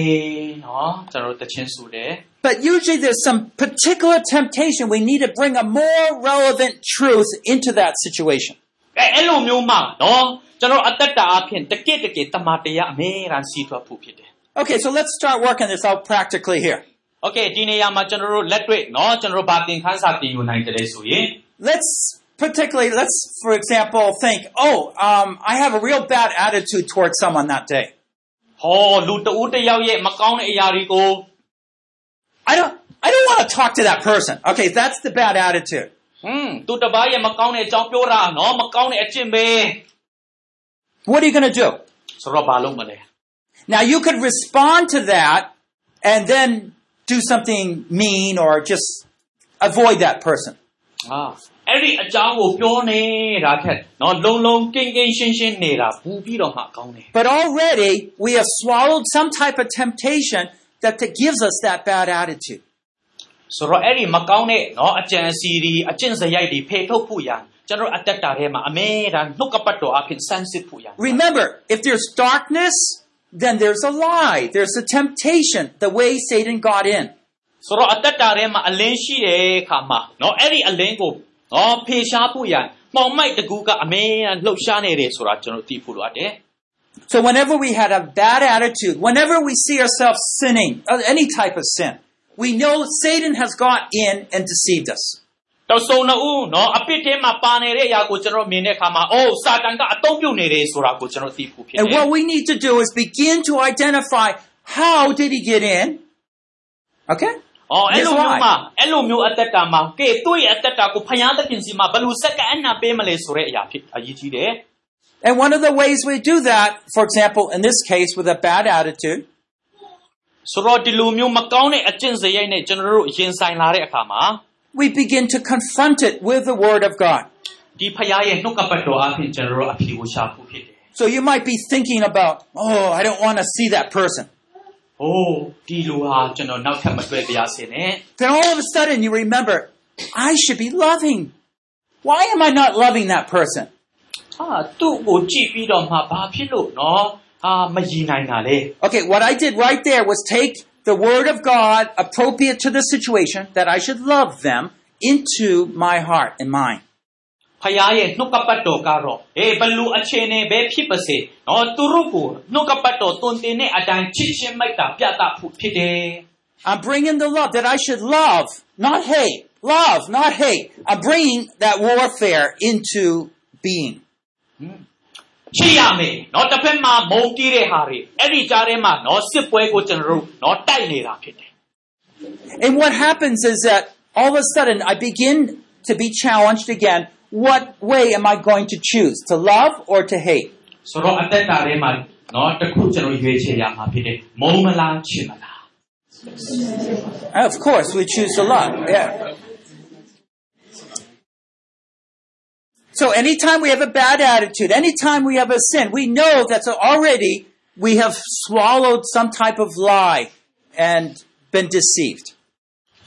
နော်ကျွန်တော်တို့တခြင်းဆိုတယ် But usually there's some particular temptation. We need to bring a more relevant truth into that situation. အဲအဲ့လိုမျိုးမှနော်ကျွန်တော်အသက်တာအပြင်တကယ့်တကယ်တမန်တရားအမြဲတမ်းစီးထွက်ဖို့ဖြစ်တယ် Okay, so let's start working this out practically here. Okay ဒီနေရာမှာကျွန်တော်တို့လက်တွေ့နော်ကျွန်တော်တို့ဗာသင်ခန်းစာတင်ယူနိုင်တယ်ဆိုရင် Let's particularly, let's, for example, think, oh, um, I have a real bad attitude towards someone that day. Oh, I don't, I don't want to talk to that person. Okay, that's the bad attitude. What are you going to do? Now you could respond to that and then do something mean or just avoid that person. Ah. အဲ့ဒီအကြောင်းကိုပြောနေတာထက်နော်လုံလုံကိန်းကိန်းရှင်းရှင်းနေတာဘူးပြီးတော့မှကောင်းတယ် But already we have swallowed some type of temptation that that gives us that bad attitude. ဆိုတော့အဲ့ဒီမကောင်းတဲ့နော်အကြံအစီတွေအကျင့်စရိုက်တွေဖေထုတ်ဖို့ရန်ကျွန်တော်အသက်တာထဲမှာအမဲတမ်းနှုတ်ကပတ်တော်အဖြစ်စမ်းစစ်ဖို့ရန် Remember, if there's darkness, then there's a lie. There's a temptation, the way Satan got in. ဆိုတော့အသက်တာထဲမှာအလင်းရှိတဲ့အခါမှာနော်အဲ့ဒီအလင်းကို နော်ဖေရှားဖို့ရန်မှောင်မိုက်တကူကအမဲတမ်းလှုပ်ရှားနေတယ်ဆိုတာကျွန်တော်သိဖို့လိုအပ်တယ် So whenever we had a bad attitude, whenever we see ourselves sinning, uh, any type of sin, we know Satan has got in and deceived us. တော့စုံနှစ်ဦးနော်အပစ်ထဲမှာပါနေတဲ့အရာကိုကျွန်တော်မြင်တဲ့အခါမှာအိုးစာတန်ကအတုံးပြုတ်နေတယ်ဆိုတာကိုကျွန်တော်သိဖို့ဖြစ်တယ် And what we need to do is begin to identify how did he get in? Okay? အော်အဲ့လို That's မျိုး why. မှာအဲ့လိုမျိုးအသက်တာမှာကဲသူ့ရဲ့အသက်တာကိုဖျားသခင်စီမှာဘယ်လိုစက္ကအနံပေးမလဲဆိုတဲ့အရာဖြစ်အရေးကြီးတယ် And one of the ways we do that, for example, in this case with a bad attitude, ဆိုတော့ဒီလိုမျိုးမကောင်းတဲ့အကျင့်စရိုက်နဲ့ကျွန်တော်တို့ရင်ဆိုင်လာတဲ့အခါမှာ we begin to confront it with the Word of God. ဒီဖျားရဲ့နှုတ်ကပတ်တော်အဖြစ်ကျွန်တော်တို့အဖြေကိုရှာဖို့ဖြစ်တယ် So you might be thinking about, oh, I don't want to see that person. ။ အိုးဒီလိုဟာကျွန်တော်နောက်ထပ်မတွေ့ပြရစေနဲ့ Then all of a sudden you remember, I should be loving. Why am I not loving that person? ။ဟာသူ့ကိုကြည့်ပြီးတော့မှဘာဖြစ်လို့နော်ဟာမယီနိုင်တာလေ Okay, what I did right there was take the Word of God appropriate to the situation that I should love them into my heart and mind. ။ ဖျားရဲ့နှုတ်ကပတ်တော်ကတော့အေးဘလူအခြေအနေပဲဖြစ်ပါစေ။နော်သူတို့ကိုနှုတ်ကပတ်တော်တွင်တင်တဲ့အတိုင်းချစ်ချင်းမိုက်တာပြသဖို့ဖြစ်တယ်။ I'm bringing the love that I should love, not hate. Love, not hate. I'm bringing that warfare into being. ချစ်ရမယ်နော်တစ်ဖက်မှာမုန်းတီးတဲ့ဟာတွေအဲ့ဒီကြားထဲမှာနော်စစ်ပွဲကိုကျွန်တော်တို့နော်တိုက်နေတာဖြစ်တယ် And what happens is that all of a sudden I begin to be challenged again. What way am I going to choose? To love or to hate? ဆိုတော့အသက်တာထဲမှာနော်တစ်ခုကျွန်တော်ရွေးချယ်ရမှာဖြစ်တယ်မုန်းမလားချစ်မလား Of course, we choose to love. Yeah. So anytime we have a bad attitude, anytime we have a sin, we know that already we have swallowed some type of lie and been deceived.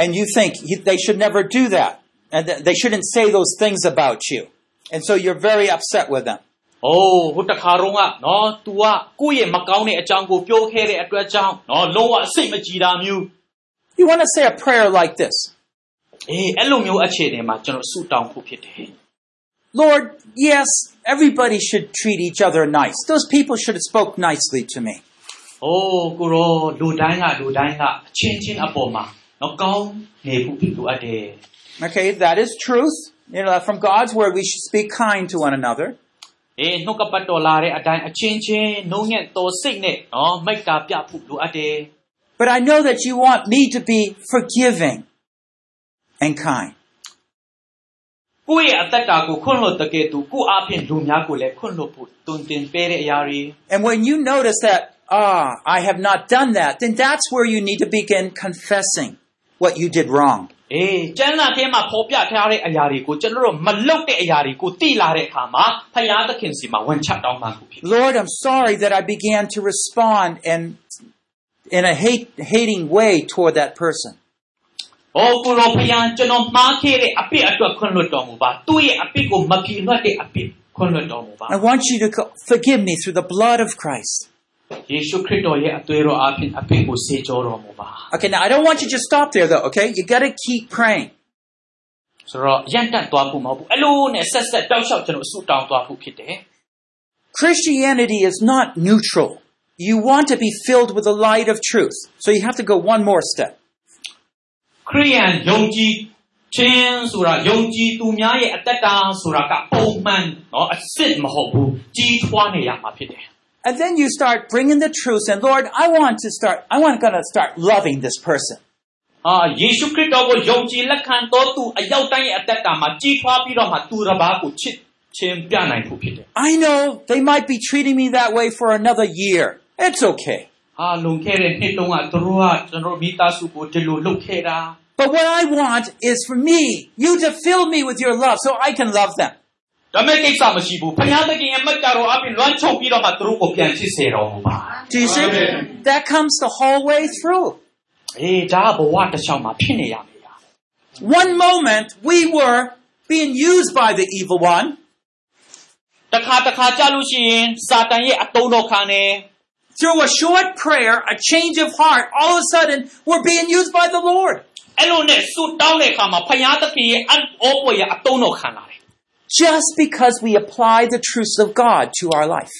and you think he- they should never do that. And th- they shouldn't say those things about you. And so you're very upset with them. ။အိုးဟိုတခါတော့ကနော် तू ကကိုယ့်ရဲ့မကောင်းတဲ့အကြောင်းကိုပြောခဲ့တဲ့အတွက်ကြောင့်နော်လုံးဝစိတ်မကြည်တာမျိုး You want to say a prayer like this. အေးအဲ့လိုမျိုးအခြေအနေမှာကျွန်တော်ဆုတောင်းဖို့ဖြစ်တယ် Lord, yes, everybody should treat each other nice. Those people should have spoke nicely to me. ။အိုးကိုရောလူတိုင်းကလူတိုင်းကအချင်းချင်းအပေါ်မှာ Okay, that is truth, you know, from God's word, we should speak kind to one another. But I know that you want me to be forgiving and kind. And when you notice that, ah, I have not done that, then that's where you need to begin confessing what you did wrong. အေးကျမ်းစာထဲမှာဖော်ပြထားတဲ့အရာတွေကိုကျွန်တော်တို့မလုပ်တဲ့အရာတွေကိုသိလာတဲ့အခါမှာဖယားသခင်စီမှာဝန်ချတောင်းပန်ဖို့ဖြစ်တယ် Lord, I'm sorry that I began to respond and in a hate, hating way toward that person. ။အော်ကိုရောဖယားကျွန်တော်မှားခဲ့တဲ့အပြစ်အတွက်ခွင့်လွှတ်တော်မူပါ။သူ့ရဲ့အပြစ်ကိုမပြေလွှတ်တဲ့အပြစ်ခွင့်လွှတ်တော်မူပါ I want you to co- forgive me through the blood of Christ. ။ ယေရှုခရစ်တော်ရဲ့အသွေးတော်အပြင်အပြစ်ကိုဆေးကြောတော်မူပါ Okay, now I don't want you to just stop there though, okay? You gotta keep praying. ။ဆိုတော့ရန်တတ်သွားဖို့မဟုတ်ဘူး။အလိုနဲ့ဆက်ဆက်တောက်လျှောက်ကျွန်တော်ဆုတောင်းသွားဖို့ဖြစ်တယ် Christianity is not neutral. You want to be filled with the light of truth. So you have to go one more step. ခရိယန်ယုံကြည်ခြင်းဆိုတာယုံကြည်သူများရဲ့အသက်တာဆိုတာကပုံမှန်เนาะအစ်စ်မဟုတ်ဘူးကြီးထွားနေရမှာဖြစ်တယ် And then you start bringing the truth and Lord, I want to start, I want to start loving this person. အာယေရှုခရစ်တော်ကိုယုံကြည်လက်ခံတော်သူအရောက်တိုင်းရဲ့အသက်တာမှာကြီးထွားပြီးတော့မှသူတစ်ပါးကိုချစ်ခြင်းပြနိုင်ဖို့ဖြစ်တယ် I know they might be treating me that way for another year. It's okay. အာလွန်ခဲ့တဲ့နှစ်တုန်းကသူတို့ကကျွန်တော်တို့မိသားစုကိုဒီလိုလုပ်ခဲ့တာ But what I want is for me, you to fill me with your love so I can love them. ဒါမဲ့ကိစ္စမရှိဘူးဖခင်သခင်ရဲ့မတ်ကြတော်အပြင်လွမ်းချုပ်ပြီးတော့မှသူတို့ကိုပြန်ဖြစ်စေတော်မူပါ Do you see? That comes the whole way through. အေးဒါကဘဝတစ်လျှောက်မှာဖြစ်နေရမယ်ညာ One moment we were being used by the evil one, တခါတခါကြာလို့ရှိရင်စာတန်ရဲ့အတုံးတော်ခံနေ through a short prayer, a change of heart, all of a sudden we're being used by the Lord. အဲ့လိုနဲ့ဆူတောင်းတဲ့အခါမှာဖခင်သခင်ရဲ့အံ့ဩဖွယ်ရဲ့အတုံးတော်ခံလာတယ် ် Just because we apply the truths of God to our life.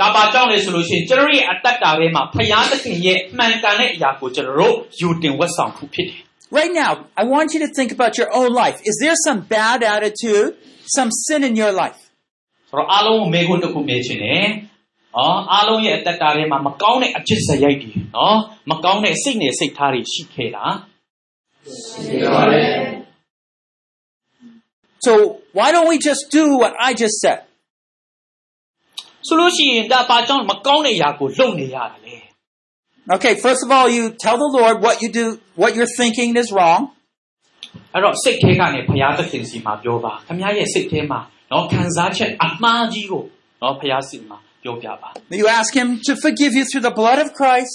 ဒါပါကြောင့်လေဆိုလို့ရှိရင်ကျွန်တော်ရဲ့အတ္တတာထဲမှာဖခင်သခင်ရဲ့မှန်ကန်တဲ့အရာကိုကျွန်တော်တို့ယူတင်ဝတ်ဆောင်မှုဖြစ်တယ် Right now, I want you to think about your own life. Is there some bad attitude, some sin in your life? ဆိုတော့အားလုံးကိုမေးခွန်းတစ်ခုမေးချင်တယ်။အော်အားလုံးရဲ့အတ္တတာထဲမှာမကောင်းတဲ့အဖြစ်စရိုက်တွေနော်မကောင်းတဲ့စိတ်နဲ့စိတ်ထားတွေရှိခဲ့တာ So why don't we just do what I just said? ဆိုလို့ရှိရင်ဒါပါကြောင့်မကောင်းတဲ့အရာကိုလုပ်နေရတယ်လေ Okay, first of all, you tell the Lord what you do, what you're thinking is wrong. အဲ့တော့စိတ်ထဲကနေဘုရားသခင်စီမှာပြောပါခင်ဗျားရဲ့စိတ်ထဲမှာနော်ခံစားချက်အမှားကြီးကိုနော်ဘုရားစီမှာပြောပြပါ You ask Him to forgive you through the blood of Christ.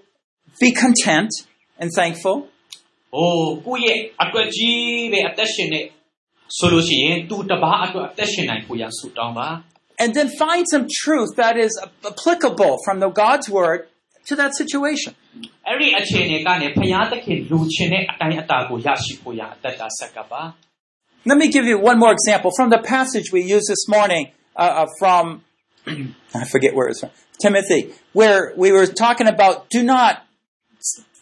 be content and thankful. ။အိုးကိုယ့်ရဲ့အတွက်ကြီးတဲ့အသက်ရှင်တဲ့ဆိုလို့ရှိရင်သူတစ်ပါးအတွက်အသက်ရှင်နိုင်ဖို့ရဆုတောင်းပါ And then find some truth that is applicable from the God's word to that situation. ။အဲ့ဒီအခြေအနေကနေဘုရားသခင်လူချင်းတဲ့အတိုင်းအတာကိုရရှိဖို့ရအသက်တာဆက်ကပ်ပါ Let me give you one more example from the passage we used this morning uh, uh, from, *clears throat* I forget where it's from, Timothy, where we were talking about do not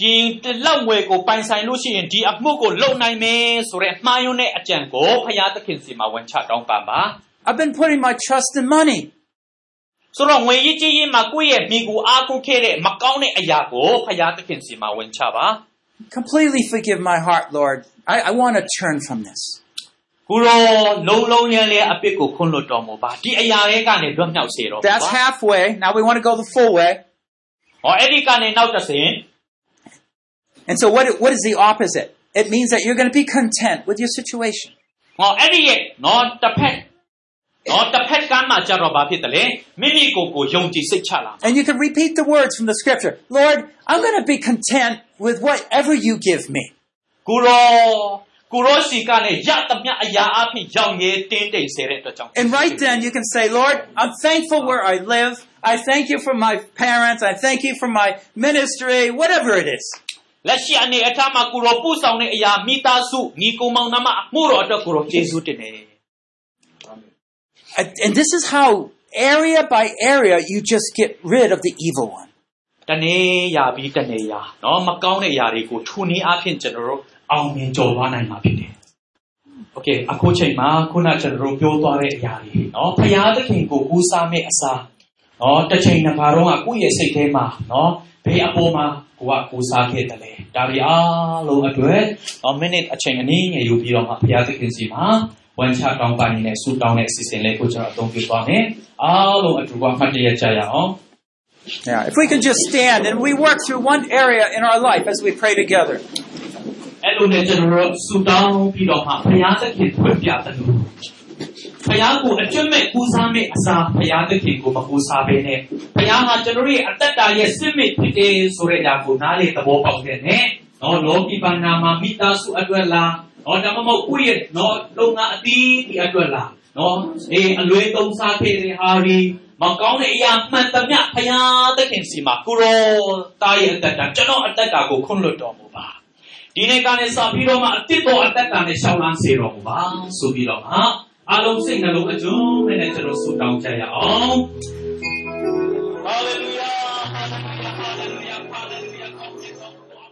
ဒီတလောက်ဝယ်ကိုပိုင်ဆိုင်လို့ရှိရင်ဒီအမှုကိုလုပ်နိုင်မယ်ဆိုတဲ့အမှားယွင်းတဲ့အကြံကိုဖရာသခင်စီမှာဝန်ချတောင်းပန်ပါ I've been putting my trust in money. ဆိုတော့ငွေရေးကြေးရေးမှာကိုယ့်ရဲ့မိကိုအားကိုးခဲ့တဲ့မကောင်းတဲ့အရာကိုဖရာသခင်စီမှာဝန်ချပါ Completely forgive my heart, Lord. I, I want to turn from this. ကိုရောလုံးလုံးရန်လေးအပြစ်ကိုခွင့်လွတ်တော်မူပါဒီအရာတွေကနေလွတ်မြောက်စေတော်မူ That's ပါ halfway. Now we want to go the full way. ဟောအဲ့ဒီကနေနောက်တစ်ဆင့် And so what, what is the opposite? It means that you're going to be content with your situation. ဟောအဲ့ဒီရဲ့နော်တစ်ဖက်နော်တစ်ဖက်ကမ်းမှာကြတော့ဘာဖြစ်တယ်လဲမိမိကိုယ်ကိုယုံကြည်စိတ်ချလာ And you can repeat the words from the scripture. Lord, I'm going to be content with whatever you give me. ကိုရောကိုရောစီကနေရသမျှအရာအဖြစ်ရောင်ရဲတင်းတိမ်စေတဲ့အတွက်ကြောင့် And right then you can say, Lord, I'm thankful where I live. I thank you for my parents. I thank you for my ministry, whatever it is. လက်ရှိအနေအထားမှာကိုရောပို့ဆောင်တဲ့အရာမိသားစုညီကိုမောင်နှမအမှုတော်အတွက်ကိုရောကျေးဇူးတင်တယ် And and this is how area by area you just get rid of the evil one. တနေ့ရာပြီးတနေ့ရာနော်မကောင်းတဲ့အရာတွေကိုထူနည်းအားဖြင့်ကျွန်တော်တို့အောင်မြင်ကျော်လွှားနိုင်မှာဖြစ်တယ်။ Okay အခုချိန်မှာခုနကျွန်တော်တို့ပြောသွားတဲ့အရာတွေနော်ဖရာသခင်ကိုကူးစားမဲ့အစားနော်တစ်ချိန်တစ်ခါတော့ကကိုယ့်ရဲ့စိတ်ထဲမှာနော်ဘေးအပေါ်မှာ ကိုကကိုးစားခဲ့တယ်လေဒါတွေအားလုံးအတွက်တော့မိနစ်အချိန်အနည်းငယ်ယူပြီးတော့မှဘုရားသခင်စီမှာဝန်ချတောင်းပန်နေတဲ့ဆုတောင်းတဲ့အစီအစဉ်လေးကိုကျွန်တော်အသုံးပြုသွားမယ်အားလုံးအတူကမှတ်တရကြရအောင် Yeah, if we can just stand and we work through one area in our life as we pray together. အဲ့လိုနဲ့ကျွန်တော်တို့ဆုတောင်းပြီးတော့မှဘုရားသခင်ဖွင့်ပြတ ယ်လို့ဘုရားကိုအကျွတ်မဲ့ကူစားမဲ့အစာဘုရားသခင်ကိုမကူစားဘဲနဲ့ဘုရားဟာကျွန်တော်တို့ရဲ့အသက်တာရဲ့စစ်မဲ့ဖြစ်တယ်ဆိုတဲ့အရာကိုနားလေသဘောပေါက်တဲ့နဲ့နော်လောကီဘာနာမှာမိသားစုအတွက်လားနော်ဒါမှမဟုတ်ကိုယ့်ရဲ့နော်လုံငါအသီးဒီအတွက်လားနော်အေးအလွဲသုံးစားခဲ့တဲ့ဟာဒီမကောင်းတဲ့အရာမှန်သမျှဘုရားသခင်စီမှာကိုရောတာရဲ့အသက်တာကျွန်တော်အသက်တာကိုခွင့်လွှတ်တော်မူပါဒီနေ့ကနေစပြီးတော့မှအတစ်တော်အသက်တာနဲ့ရှောင်းလန်းစေတော်မူပါဆိုပြီးတော့မှ အားလုံးစိတ်နှလုံးအကျုံးနဲ့ကျွန်တော်ဆုတောင်းကြရအောင် Hallelujah Hallelujah Hallelujah Hallelujah ကောင်းခြင်းသောဘုရား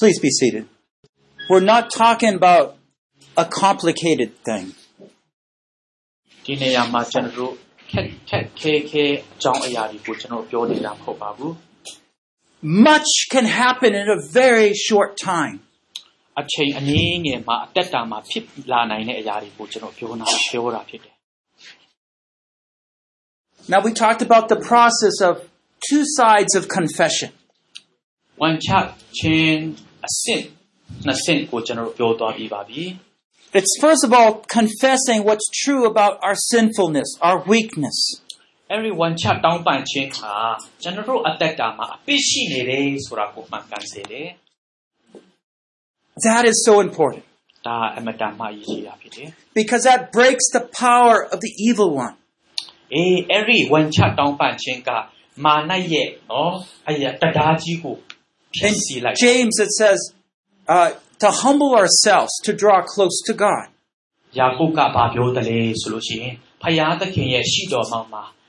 Please be seated. We're not talking about a complicated thing. ဒီနေရာမှာကျွန်တော်တို့ခက်ခက်ခဲခဲအကြောင်းအရာတွေကိုကျွန်တော်ပြောနေတာမဟုတ်ပါဘူး Much can happen in a very short time. အချိန်အနည်းငယ်မှာအသက်တာမှာဖြစ်လာနိုင်တဲ့အရာတွေကိုကျွန်တော်ပြောနာပြောတာဖြစ်တယ် Now, we talked about the process of two sides of confession. one chat ချင်းအဆင့်နှစ်ဆင့်ကိုကျွန်တော်ပြောသွားပြီးပါပြီ It's first of all confessing what's true about our sinfulness, our weakness. everyone chat တောင်းပန်ခြင်းဟာကျွန်တော်တို့အသက်တာမှာအပြစ်ရှိနေတယ်ဆိုတာကိုမှန်ကန်စေတယ် That is so important ဒါအမတန်မှအရေးကြီးတာဖြစ်တယ် because that breaks the power of the evil one. အေး every one chat တောင်းပန်ခြင်းကမာနရဲ့နော်အရာတရားကြီးကိုဖြ In ည့်ဆည်းလိုက် James, it says uh, to humble ourselves to draw close to God. ယာကုပ်ကဘာပြောတယ်လဲဆိုလို့ရှိရင်ဖယားသခင်ရဲ့ရှိတော်မှမှာ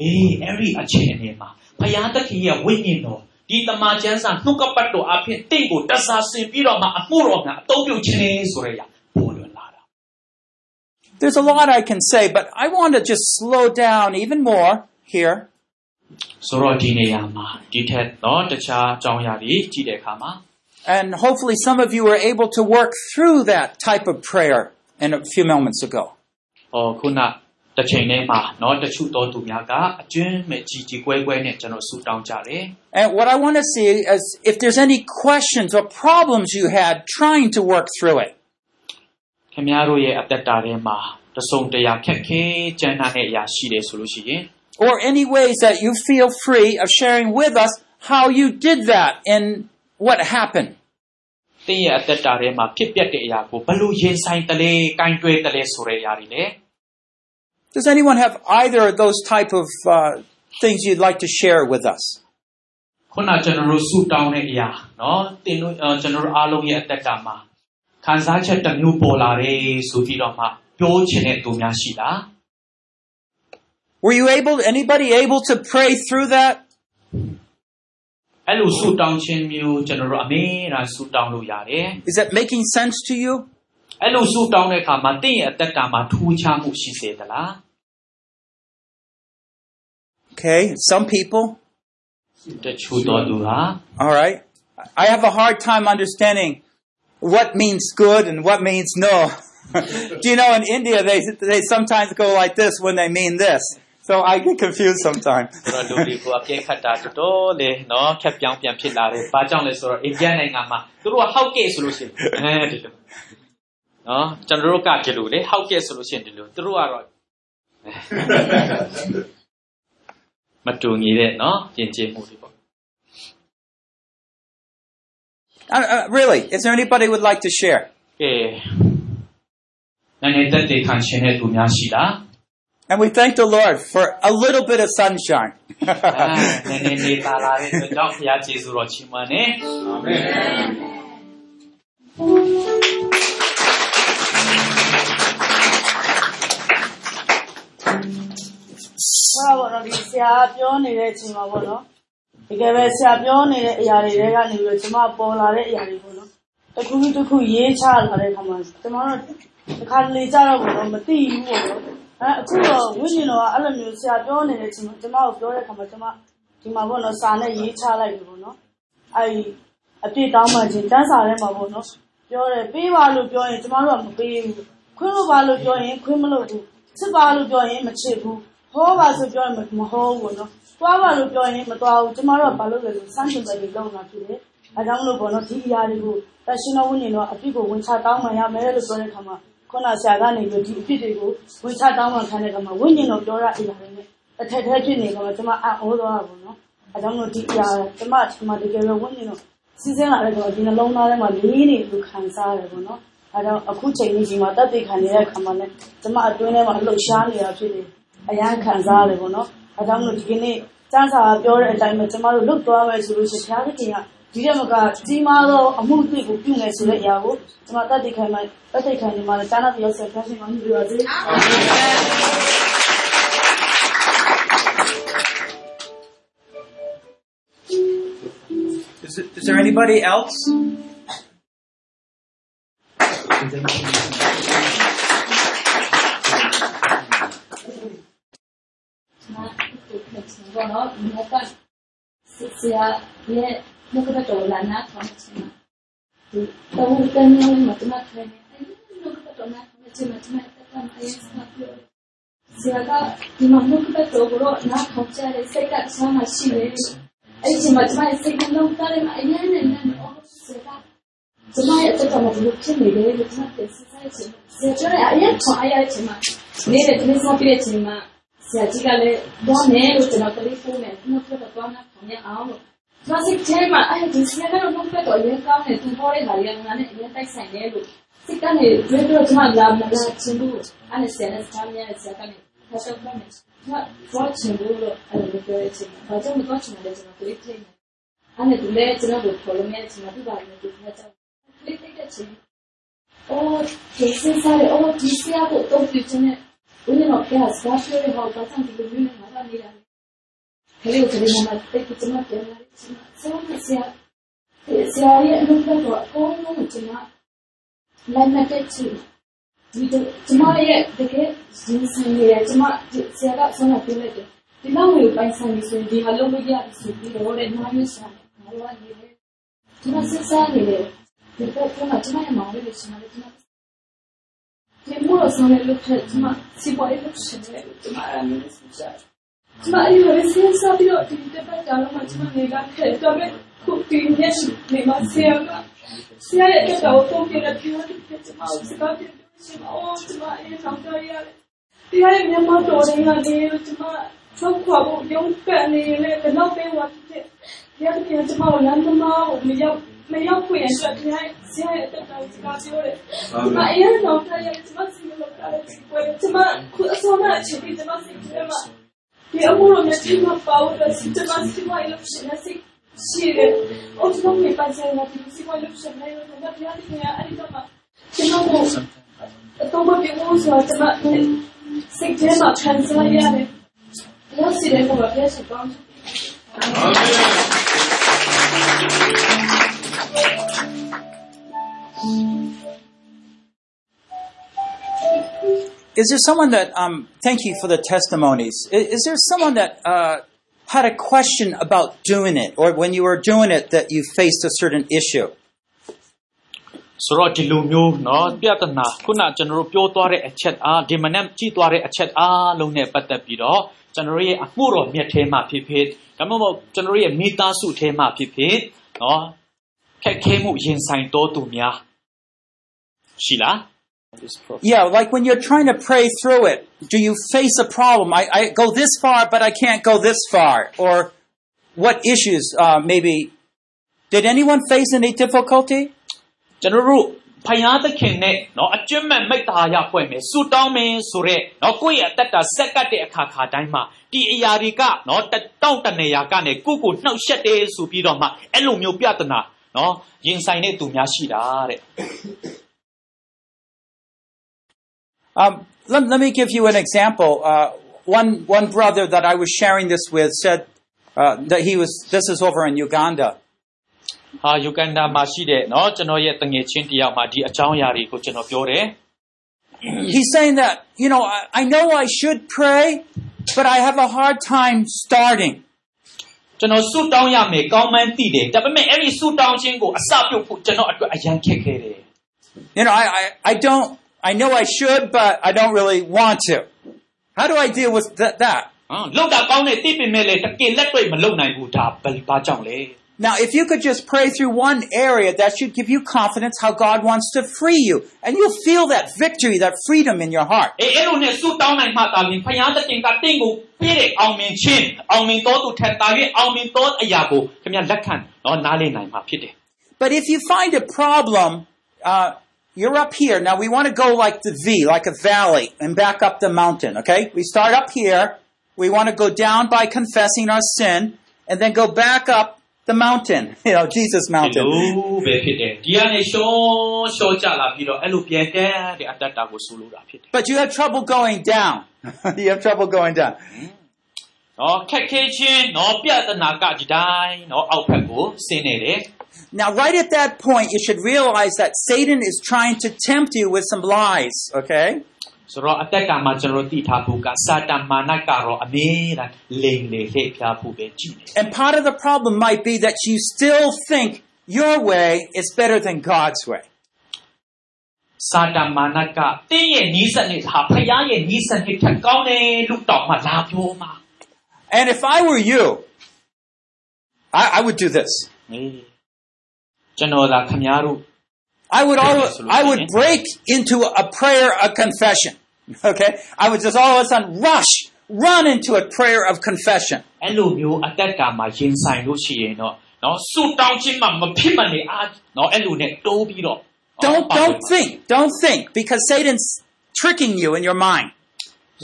အေးအဲ့ဒီအချိန်အနေမှာဖယားသခင်ရဲ့ဝိညာဉ်တော်ဒီတမန်ကျမ်းစာနှုတ်ကပတ်တော်အပြင်တင့်ကိုတဆာဆင်ပြီးတော့မှအမှုတော်များအသုံးပြုခြင်းလေးဆိုရရပေါ်လွင်လာတာ There's a lot I can say, but I want to just slow down even more here ဆိုတော့ဒီနေရာမှာဒီထက်တော့တခြားအကြောင်းအရာတွေကြည့်တဲ့အခါမှာ And hopefully some of you were able to work through that type of prayer in a few moments ago. ဟောခုန တစ်ချိန်ထဲမှာเนาะတချို့တော်သူများကအကျွမ်းမဲ့ကြီးကြီးကွဲကွဲနဲ့ကျွန်တော်ဆူတောင်းကြတယ် And what I want to see is if there's any questions or problems you had trying to work through it. ခင်ဗျားတို့ရဲ့အသက်တာထဲမှာတစုံတရာခက်ခဲကြမ်းနာတဲ့အရာရှိတယ်ဆိုလို့ရှိရင် Or any ways that you feel free of sharing with us how you did that and what happened. သင်ရဲ့အသက်တာထဲမှာဖြစ်ပျက်တဲ့အရာကိုဘယ်လိုရင်ဆိုင်တလဲ၊ကင်တွယ်တလဲဆိုတဲ့အရာတွေလေ Does anyone have either of those type of uh, things you'd like to share with us? ခုနကျွန်တော်တို့ဆူတောင်းတဲ့အရာเนาะသင်တို့အော်ကျွန်တော်တို့အားလုံးရဲ့အသက်တာမှာခံစားချက်တစ်မျိုးပေါ်လာတယ်ဆိုပြီးတော့မှပြောချင်တဲ့သူများရှိလား Were you able, anybody able to pray through that? အဲ့လိုဆူတောင်းခြင်းမျိုးကျွန်တော်တို့အမေရာဆူတောင်းလို့ရတယ် Is that making sense to you? အဲ့လိုဆူတောင်းတဲ့အခါမှာတင့်ရဲ့အသက်တာမှာထူးခြားမှုရှိစေသလား Okay, some people. တချို့တော်သူဟာ All right. I have a hard time understanding what means good and what means no. Do you know in India they they sometimes go like this when they mean this. So I get confused sometimes. ဆိုတော့လူတွေကိုအပြည့်ခတ်တာတော်တော်လေနော်ခက်ပြောင်းပြန်ဖြစ်လာတယ်။ဘာကြောင့်လဲဆိုတော့အိန္ဒိယနိုင်ငံမှာသူတို့ကဟောက်ကဲဆိုလို့ရှိရင်အဲဒီလိုနော်ကျွန်တော်တို့ကဒီလိုလေဟောက်ကဲဆိုလို့ရှိရင်ဒီလိုသူတို့ကတော့ မတူညီတဲ့နော်ပြင်ကျမှုတွေပေါ့ Uh, uh, really, is there anybody who would like to share? ။ကဲနိုင်ငံသက်သေခံရှင်တဲ့သူများရှိလား And we thank the Lord for a little bit of sunshine. န *laughs* ဟုတ်ပါတော့ဒီဆရာပြောနေတဲ့အချိန်မှာပေါ့နော်တကယ်ပဲဆရာပြောနေတဲ့အရာတွေတွေကနေပြီးတော့ကျွန်မပေါ်လာတဲ့အရာတွေပေါ့နော်တစ်ခုပြီးတစ်ခုရေးချလာတဲ့ခါမှာကျွန်တော်တို့တစ်ခါလေကြတော့ပေါ့နော်မသိဘူးပေါ့နော်အဲအခုတော့ဝိညာဉ်တော်ကအဲ့လိုမျိုးဆရာပြောနေတဲ့အချိန်မှာကျွန်မကိုပြောတဲ့ခါမှာကျွန်မဒီမှာပေါ့နော်စာနဲ့ရေးချလိုက်ပြီပေါ့နော်အဲ့ဒီအပြည့်တောင်းမှချင်းတန်းစာထဲမှာပေါ့နော်ပြောတယ်ပေးပါလို့ပြောရင်ကျွန်တော်တို့ကမပေးဘူးခွင့်လို့ပါလို့ပြောရင်ခွင့်မလို့ဘူးချစ်ပါလို့ပြောရင်မချစ်ဘူး ဟောပါဆိုပြောရင်မဟောဘူးပေါ့နော်သွားပါလို့ပြောရင်မသွားဘူးကျွန်တော်တို့ကဘာလို့လဲဆိုစမ်းချင်တယ်ဒီလုံးလာဖြစ်တယ်အဲကြောင့်မလို့ပေါ့နော်ဒီအရာတွေကိုတရှင်တော်ဝိညာဉ်တော်အပြစ်ကိုဝင်ချတောင်းမှရမယ်လို့ပြောတဲ့ခါမှာခုနဆရာကနေပြီးဒီအဖြစ်တွေကိုဝင်ချတောင်းမှခံတဲ့ခါမှာဝိညာဉ်တော်ပြောရအရာတွေနဲ့တစ်ထက်ထက်ဖြစ်နေခါမှာကျွန်မအံ့ဩသွားတာပေါ့နော်အဲကြောင့်မလို့ဒီအရာကျွန်မဒီမှာတကယ်လို့ဝိညာဉ်တော်စီစဉ်လာတဲ့ခါမှာဒီနှလုံးသားထဲမှာလေးနေလို့ခံစားရတယ်ပေါ့နော်အဲကြောင့်အခုချိန်ကြီးဒီမှာတက်သိခံနေတဲ့ခါမှာလည်းကျွန်မအတွင်းထဲမှာလှုပ်ရှားနေတာဖြစ်တယ် အရန်ခံစားရတယ်ပေါ့နော်အဲကြောင့်မလို့ဒီကနေ့စမ်းစာပြောတဲ့အတိုင်းပဲကျွန်မတို့လွတ်သွားမယ်ဆိုလို့ရှိရင်ဘုရားသခင်ကဒီတဲ့မကကြီးမားသောအမှုအသစ်ကိုပြုမယ်ဆိုတဲ့အရာကိုကျွန်မတက်သိခံမှတက်သိခံနေမှာလည်းကျမ်းစာပြောဆက်ဖတ်ရှင်မှမြည်ပါစေ Is, it, is there anybody else? 的情况，然后怎么办？是是啊，也那个叫难难同志嘛，都都跟那个什么可怜，哎，那个叫难同志嘛，怎么在干嘛呀？是啊，他今嘛那个叫不咯难同志的，谁敢说嘛是的？哎，怎么怎么谁跟那个的嘛？哎呀，那那那，哦，是啊。怎么也这怎么不听你的？怎么电视在听？现在哎呀，快呀，怎么？你的怎么上别的嘛？ ဆရာကြီးကလည်းတော့မယ်လို့ကျွန်တော်ကလေးဖုန်းနဲ့နှုတ်ဆက်တော့နာခံရအောင်လို့ဆရာကြီးထဲမှာအဲ့ဒီဆရာကတော့နှုတ်ဆက်တော့အရင်ကောင်းတယ်သူပေါ်တဲ့ဟာတွေကငါနဲ့အရင်တိုက်ဆိုင်တယ်လို့စိတ်ကနေတွေ့တော့ကျွန်တော်လာမလာချင်ဘူးအဲ့ဒါဆရာနဲ့ဆရာမရဲ့ဆရာကနေဖတ်ချက်ဖတ်မယ်ကျွန်တော်တော့ချင်ဘူးလို့အဲ့လိုပြောရချင်ဘာကြောင့်မတော့ချင်လဲကျွန်တော်ကလေးထဲမှာအဲ့ဒါသူလည်းကျွန်တော်ကိုခေါ်လို့မရချင်ဘူးဘာလို့ဒီမှာကြောက်ကလေးထိတ်တဲ့ချင်းအော်ဒီစင်စားရအော်ဒီစရာကိုတော့ပြချင်တယ် ولما فيها 16 ولها وبطنت بالمين المرأة يعني هي تريد ما تتكي تمكن سواء سياحة سياحية نفلت وقوم ومجمع لما تتكي تمارية دكي جنسانية تمار سياحة سنة تلك تلاوي وبايساني سندي هلو بجيا بسندي روري نعمل شامل هلوان هيري تمار سياحة هيري تمار تمار تمار يمعوري بشمالي تمار 也没有上来录片，他妈西瓜也录片嘞，他妈让你们是不是？他妈以后先杀掉，今天把家了嘛，他妈你家开到没？苦逼也是你妈谁啊？谁也给搞疯给了，给我录片，他妈我是搞片，他妈哦，他妈也上吊呀！ဒီဟာရဲ့မြန်မာတော်ရင်းကနေကျွန်မဆောက်ခွာဖို့ရုံးပက်နေလေတော့ပဲဝါဖြစ်တဲ့ရတဲ့ကျွန်မလမ်းသမားကိုမရောက် Men jag får ersättning, jag har ersättningskategori. Ma ina da wata ya ci masu yi makarar wani tuma kusa ma a cikin da masu yi kirma. Da ya muro na tuma bawo da su da masu yi wani lokacin na sai shire. O tuma mai bazai na biyu sai wani lokacin na yau da na biya da ya ari gama. Tuma ko tuma bi mu zuwa tuma sai kirma kan sa yare. Ya sire kuma ya shi ba. Amen. တော့ဒါပြရတယ်အဲ့ဒီတော့ဒီမှာတော့မပြေဘူးဆိုတော့စိတ်ထဲမှာခံစားရတယ်။ဘယ်စီတယ်ကိုပြည့်စုံကောင်း Is there someone that, um, thank you for the testimonies. Is, is there someone that uh, had a question about doing it, or when you were doing it, that you faced a certain issue? ဆိုတော့ဒီလိုမျိုးเนาะပြဿနာခုနကျွန်တော်တို့ပြောသွားတဲ့အချက်အားဒီမနေ့ကြည့်သွားတဲ့အချက်အားလုံးနဲ့ပတ်သက်ပြီးတော့ကျွန်တော်ရဲ့အမှုတော်မြတ်ထဲမှာဖြစ်ဖြစ်ဒါမှမဟုတ်ကျွန်တော်ရဲ့မိသားစုထဲမှာဖြစ်ဖြစ်เนาะ ခက်ခဲမှုရင်ဆိုင်တော်သူများရှိလား Yeah, like when you're trying to pray through it, do you face a problem? I, I go this far, but I can't go this far. Or what issues, uh, maybe, did anyone face any difficulty? ကျွန်တော်တို့ဖယားသခင်နဲ့နော်အကျွမ်းမဲ့မိတ္တာရဖွဲ့မယ်ဆူတောင်းမယ်ဆိုတော့နော်ကိုယ့်ရဲ့အသက်တာဆက်ကပ်တဲ့အခါခါတိုင်းမှာဒီအရာတွေကနော်တတောင့်တနေရာကနေကိုယ့်ကိုနှောက်ယှက်တယ်ဆိုပြီးတော့မှအဲ့လိုမျိုးပြဿနာ နော်ရင်ဆိုင်တဲ့သူများရှိတာတဲ့ Um, let, let me give you an example. Uh, one, one brother that I was sharing this with said uh, that he was, this is over in Uganda. ဟာယူကန်ဒါမှာရှိတဲ့နော်ကျွန်တော်ရဲ့တငယ်ချင်းတယောက်မှာဒီအကြောင်းအရာတွေကိုကျွန်တော်ပြောတယ် He's saying that, you know, I, I know I should pray, but I have a hard time starting. ကျွန်တော်ဆုတောင်းရမယ်ကောင်းမှန်းသိတယ်ဒါပေမဲ့အဲ့ဒီဆုတောင်းခြင်းကိုအစပြုတ်ဖို့ကျွန်တော်အတွက်အရန်ခက်ခဲတယ် You know, I, I, I don't, I know I should, but I don't really want to. How do I deal with that? that? ဟမ်လောက်တာကောင်းတဲ့သိပင်မဲ့လေတကယ်လက်တွေ့မလုပ်နိုင်ဘူးဒါဘယ်ဘာကြောင့်လဲ Now, if you could just pray through one area, that should give you confidence how God wants to free you. And you'll feel that victory, that freedom in your heart. But if you find a problem, uh, you're up here. Now we want to go like the V, like a valley, and back up the mountain, okay? We start up here. We want to go down by confessing our sin, and then go back up the mountain, you know, Jesus ဒီ mountain. လိုပဲဖြစ်တယ်ဒီကနေရှောရှောကြလာပြီးတော့အဲ့လိုပြန်တက်တဲ့အတ္တတာကိုဆူလို့တာဖြစ်တယ် But you have trouble going down. you have trouble going down. နော်ခက်ခဲခြင်းနော်ပြဿနာကဒီတိုင်းနော်အောက်ဖက်ကိုဆင်းနေတယ် Now, right at that point, you should realize that Satan is trying to tempt you with some lies, okay? ဆိုတော့အတ္တတာမှာကျွန်တော်သိထားဖို့ကစာတန်မာနကတော့အမေးတာလိန်လေဟဲ့ဖျားဖို့ပဲကြည့်နေ And part of the problem might be that you still think your way is better than God's way. စာတန်မာနကတင်းရဲ့နီးစနစ်ဟာဖယားရဲ့နီးစနစ်ထက်ကောင်းတယ်လို့တောင်မှလာပြောမှာ And if I were you, I, I would do this. အေးကျွန်တော်သာခမားတို့ I would always, Absolutely. I would break into a prayer of confession. *laughs* Okay? I would just all of a sudden rush, run into a prayer of confession. အဲ့လိုမျိုးအတ္တတာမှာရင်ဆိုင်လို့ရှိရင်တော့နော်ဆူတောင်းခြင်းမှမဖြစ်မနေအားနော်အဲ့လိုနဲ့တိုးပြီးတော့ Don't, don't think, don't think, because Satan's tricking you in your mind.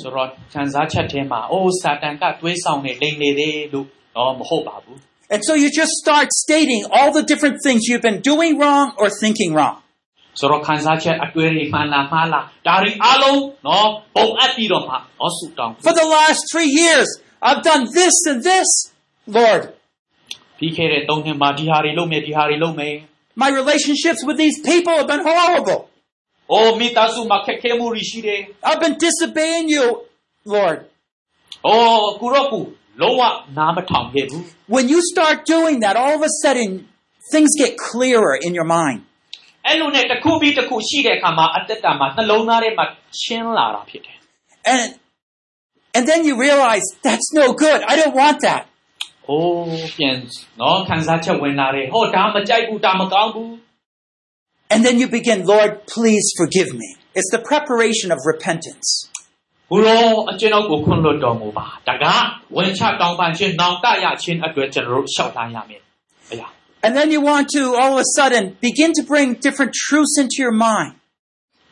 ဆိုတော့ခံစားချက်ထဲမှာအိုးစာတန်ကတွေးဆောင်နေလိမ့်နေတယ်လို့နော်မဟုတ်ပါဘူး And so you just start stating all the different things you've been doing wrong or thinking wrong. ဆိုတော့ခံစားချက်အတွေ့အမှန်လားမှားလားဒါတွေအားလုံးနော်ပုံအပ်ပြီးတော့မှနော်ဆူတောင်း For the last three years, I've done this and this, Lord. ပြီးခဲ့တဲ့၃နှစ်မှာဒီဟာတွေလုပ်မယ်ဒီဟာတွေလုပ်မယ် My relationships with these people have been horrible. ။အိုမိသားစုမှာခက်ခဲမှုတွေရှိတယ် I've been disobeying you, Lord. ။အိုကုရောကူ လုံးဝနားမထောင်ခဲ့ဘူး When you start doing that, all of a sudden, things get clearer in your mind. ။အဲ့လိုနဲ့တစ်ခုပြီးတစ်ခုရှိတဲ့အခါမှာအတ္တတာမှာနှလုံးသားထဲမှာရှင်းလာတာဖြစ်တယ် And, and then you realize, that's no good. I don't want that. ။အိုးပြန်နော်ခံစားချက်ဝင်လာတယ်။ဟောဒါမကြိုက်ဘူးဒါမကောင်းဘူး And then you begin, Lord, please forgive me. It's the preparation of repentance. ။ ဘုရောအကျွန်ုပ်ကိုခွင့်လွှတ်တော်မူပါ။ဒါကဝင်ချတောင်းပန်ခြင်းနောင်တရခြင်းအတွက်ကျွန်တော်တို့ရှောက်ထားရမယ်။အရာ And then you want to, all of a sudden, begin to bring different truths into your mind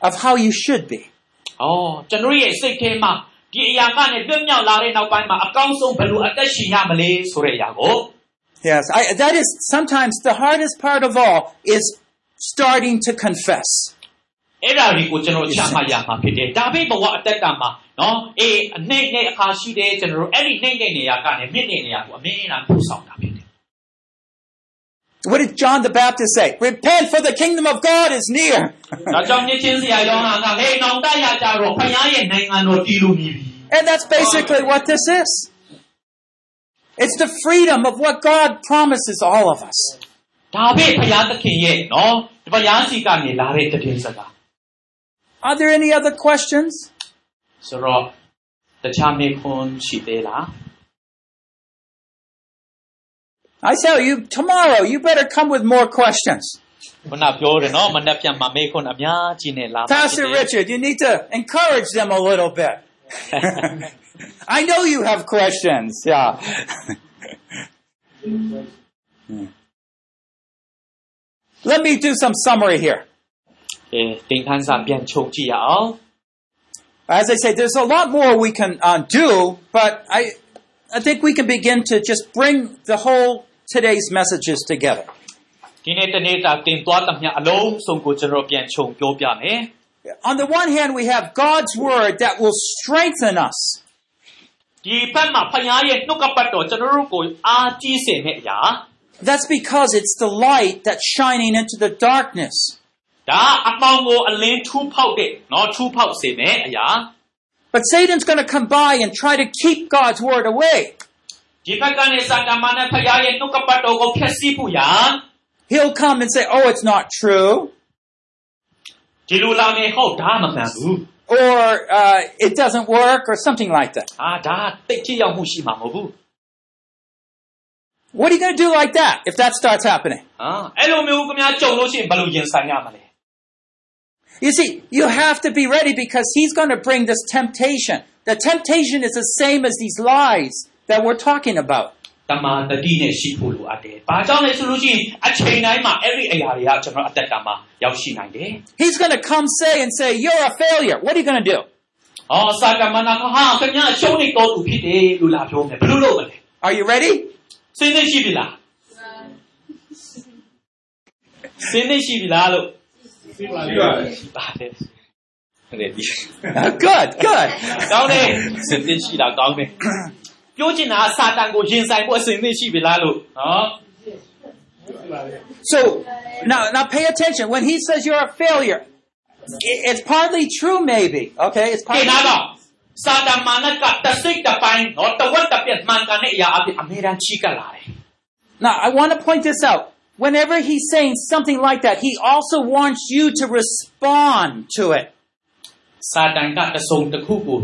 of how you should be. ။အော်ကျွန်တော်ရဲ့စိတ်ထဲမှာဒီအရာကနေလွတ်မြောက်လာတဲ့နောက်ပိုင်းမှာအကောင်းဆုံးဘယ်လိုအသက်ရှင်ရမလဲဆိုတဲ့အရာကို Yes, I, that is sometimes the hardest part of all is starting to confess. အဲ့ဒါတွေကိုကျွန်တော်ရှာမှရမှာဖြစ်တယ်ဒါပေမဲ့ဘဝအတက်ကမှာနော်အေးအနှိမ့်နဲ့အခါရှိတယ်ကျွန်တော်တို့အဲ့ဒီနှိမ့်တဲ့နေရာကနေမြင့်တဲ့နေရာကိုအမင်းအမ်းပို့ဆောင်တာဖြစ်တယ် What did John the Baptist say? Repent for the kingdom of God is near. ဒါကြောင့်မြင့်ချင်းစရာရောင်းတာကဟေးနောင်တရကြတော့ဖခင်ရဲ့နိုင်ငံတော်တည်လို့မြည်ပြီ And that's basically what this is. It's the freedom of what God promises all of us. ဒါပဲဖခင်သခင်ရဲ့နော်ဖခင်စီကနေလာတဲ့တည်င်းစကား Are there any other questions? ဆိုတော့တခြားမေခွန်းရှိသေးလား I tell you, tomorrow you better come with more questions. ခုနပြောတယ်နော်မနေ့ပြန်မှာမေခွန်းအများကြီးနဲ့လာမှာဖြစ် Pastor တယ် Richard, you need to encourage them a little bit. *laughs* *laughs* I know you have questions. Yeah. *laughs* Let me do some summary here. အဲသင်ခန်းစာပြန်ချုပ်ကြည့်ရအောင် As I say, there's a lot more we can uh, do, but I, I think we can begin to just bring the whole today's messages together. ဒီနေ့တနေ့တာတင်သွားသမျှအလုံးစုံကိုကျွန်တော်ပြန်ခြုံပြောပြမယ် On the one hand, we have God's word that will strengthen us. ဒီဘက်မှာဖခင်ရဲ့နှုတ်ကပတ်တော်ကျွန်တော်တို့ကိုအားကြီးစေမယ့်အရာ That's because it's the light that's shining into the darkness. But Satan's going to come by and try to keep God's word away. He'll come and say, "Oh, it's not true." Or uh, it doesn't work, or something like that. Ah, what are you going to do like that if that starts happening? Ah, You see, you have to be ready because he's going to bring this temptation. The temptation is the same as these lies that we're talking about. တမာတတိနဲ့ရှိဖို့လိုအပ်တယ်။ဘာကြောင့်လဲဆိုလို့ရှိရင်အချိန်တိုင်းမှာအဲ့ဒီအရာတွေကကျွန်တော်အသက်တာမှာရောက်ရှိနိုင်တယ် He's going to come say and say, You're a failure. What are you going to do? ။အော်စာကမနာကဟာခင်ဗျားအရှုံးနေတော်သူဖြစ်တယ်လို့လာပြောမယ်။ဘယ်လိုလုပ်မလဲ Are you ready? ။စဉ်းနေရှိပြီလား။စဉ်းနေရှိပြီလားလို့ ရှိပါတယ်။ပါတယ်*laughs* ဒီ Uh, good, good. ကောင်းတယ်စဉ်းနေရှိတာကောင်းတယ်။ပြောချင်တာကစာတန်ကိုရင်ဆိုင်ဖို့အစဉ်နေရှိပြီလားလို့နော် So now, now pay attention. When he says you're a failure, i- it's partly true, maybe. Okay, it's ဒီ partly. နာတော့စာတန်မာနကတစိတ်တပိုင်းနော်တဝက်တစ်ပြက်မှန်ကန်တဲ့အရာအဖြစ်အမြဲတမ်းချီကလာတယ် Now, I want to point this out. Whenever he's saying something like that, he also wants you to respond to it. စာတန်ကတဆုံတစ်ခုကို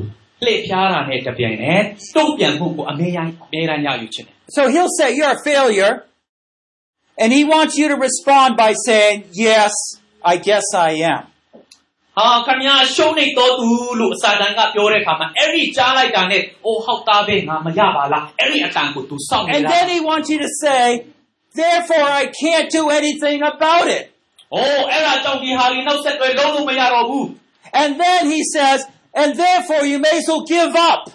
လှည့်ဖျားတာနဲ့တပြိုင်နက်တုံ့ပြန်မှုကိုအမြဲတမ်းအမြဲတမ်းရယူခြင်းတယ် So he'll say, You're a failure. And he wants you to respond by saying, Yes, I guess I am. ဟာခင်ဗျားရှုံးနေတော်သူလို့စာတန်ကပြောတဲ့အခါမှာအဲ့ဒီကြားလိုက်တာနဲ့အိုးဟောက်သားပဲငါမရပါလားအဲ့ဒီအတန်ကို तू စောင့်နေ And လား then he wants you to say, Therefore, I can't do anything about it. And then he says, and therefore you may as well give up.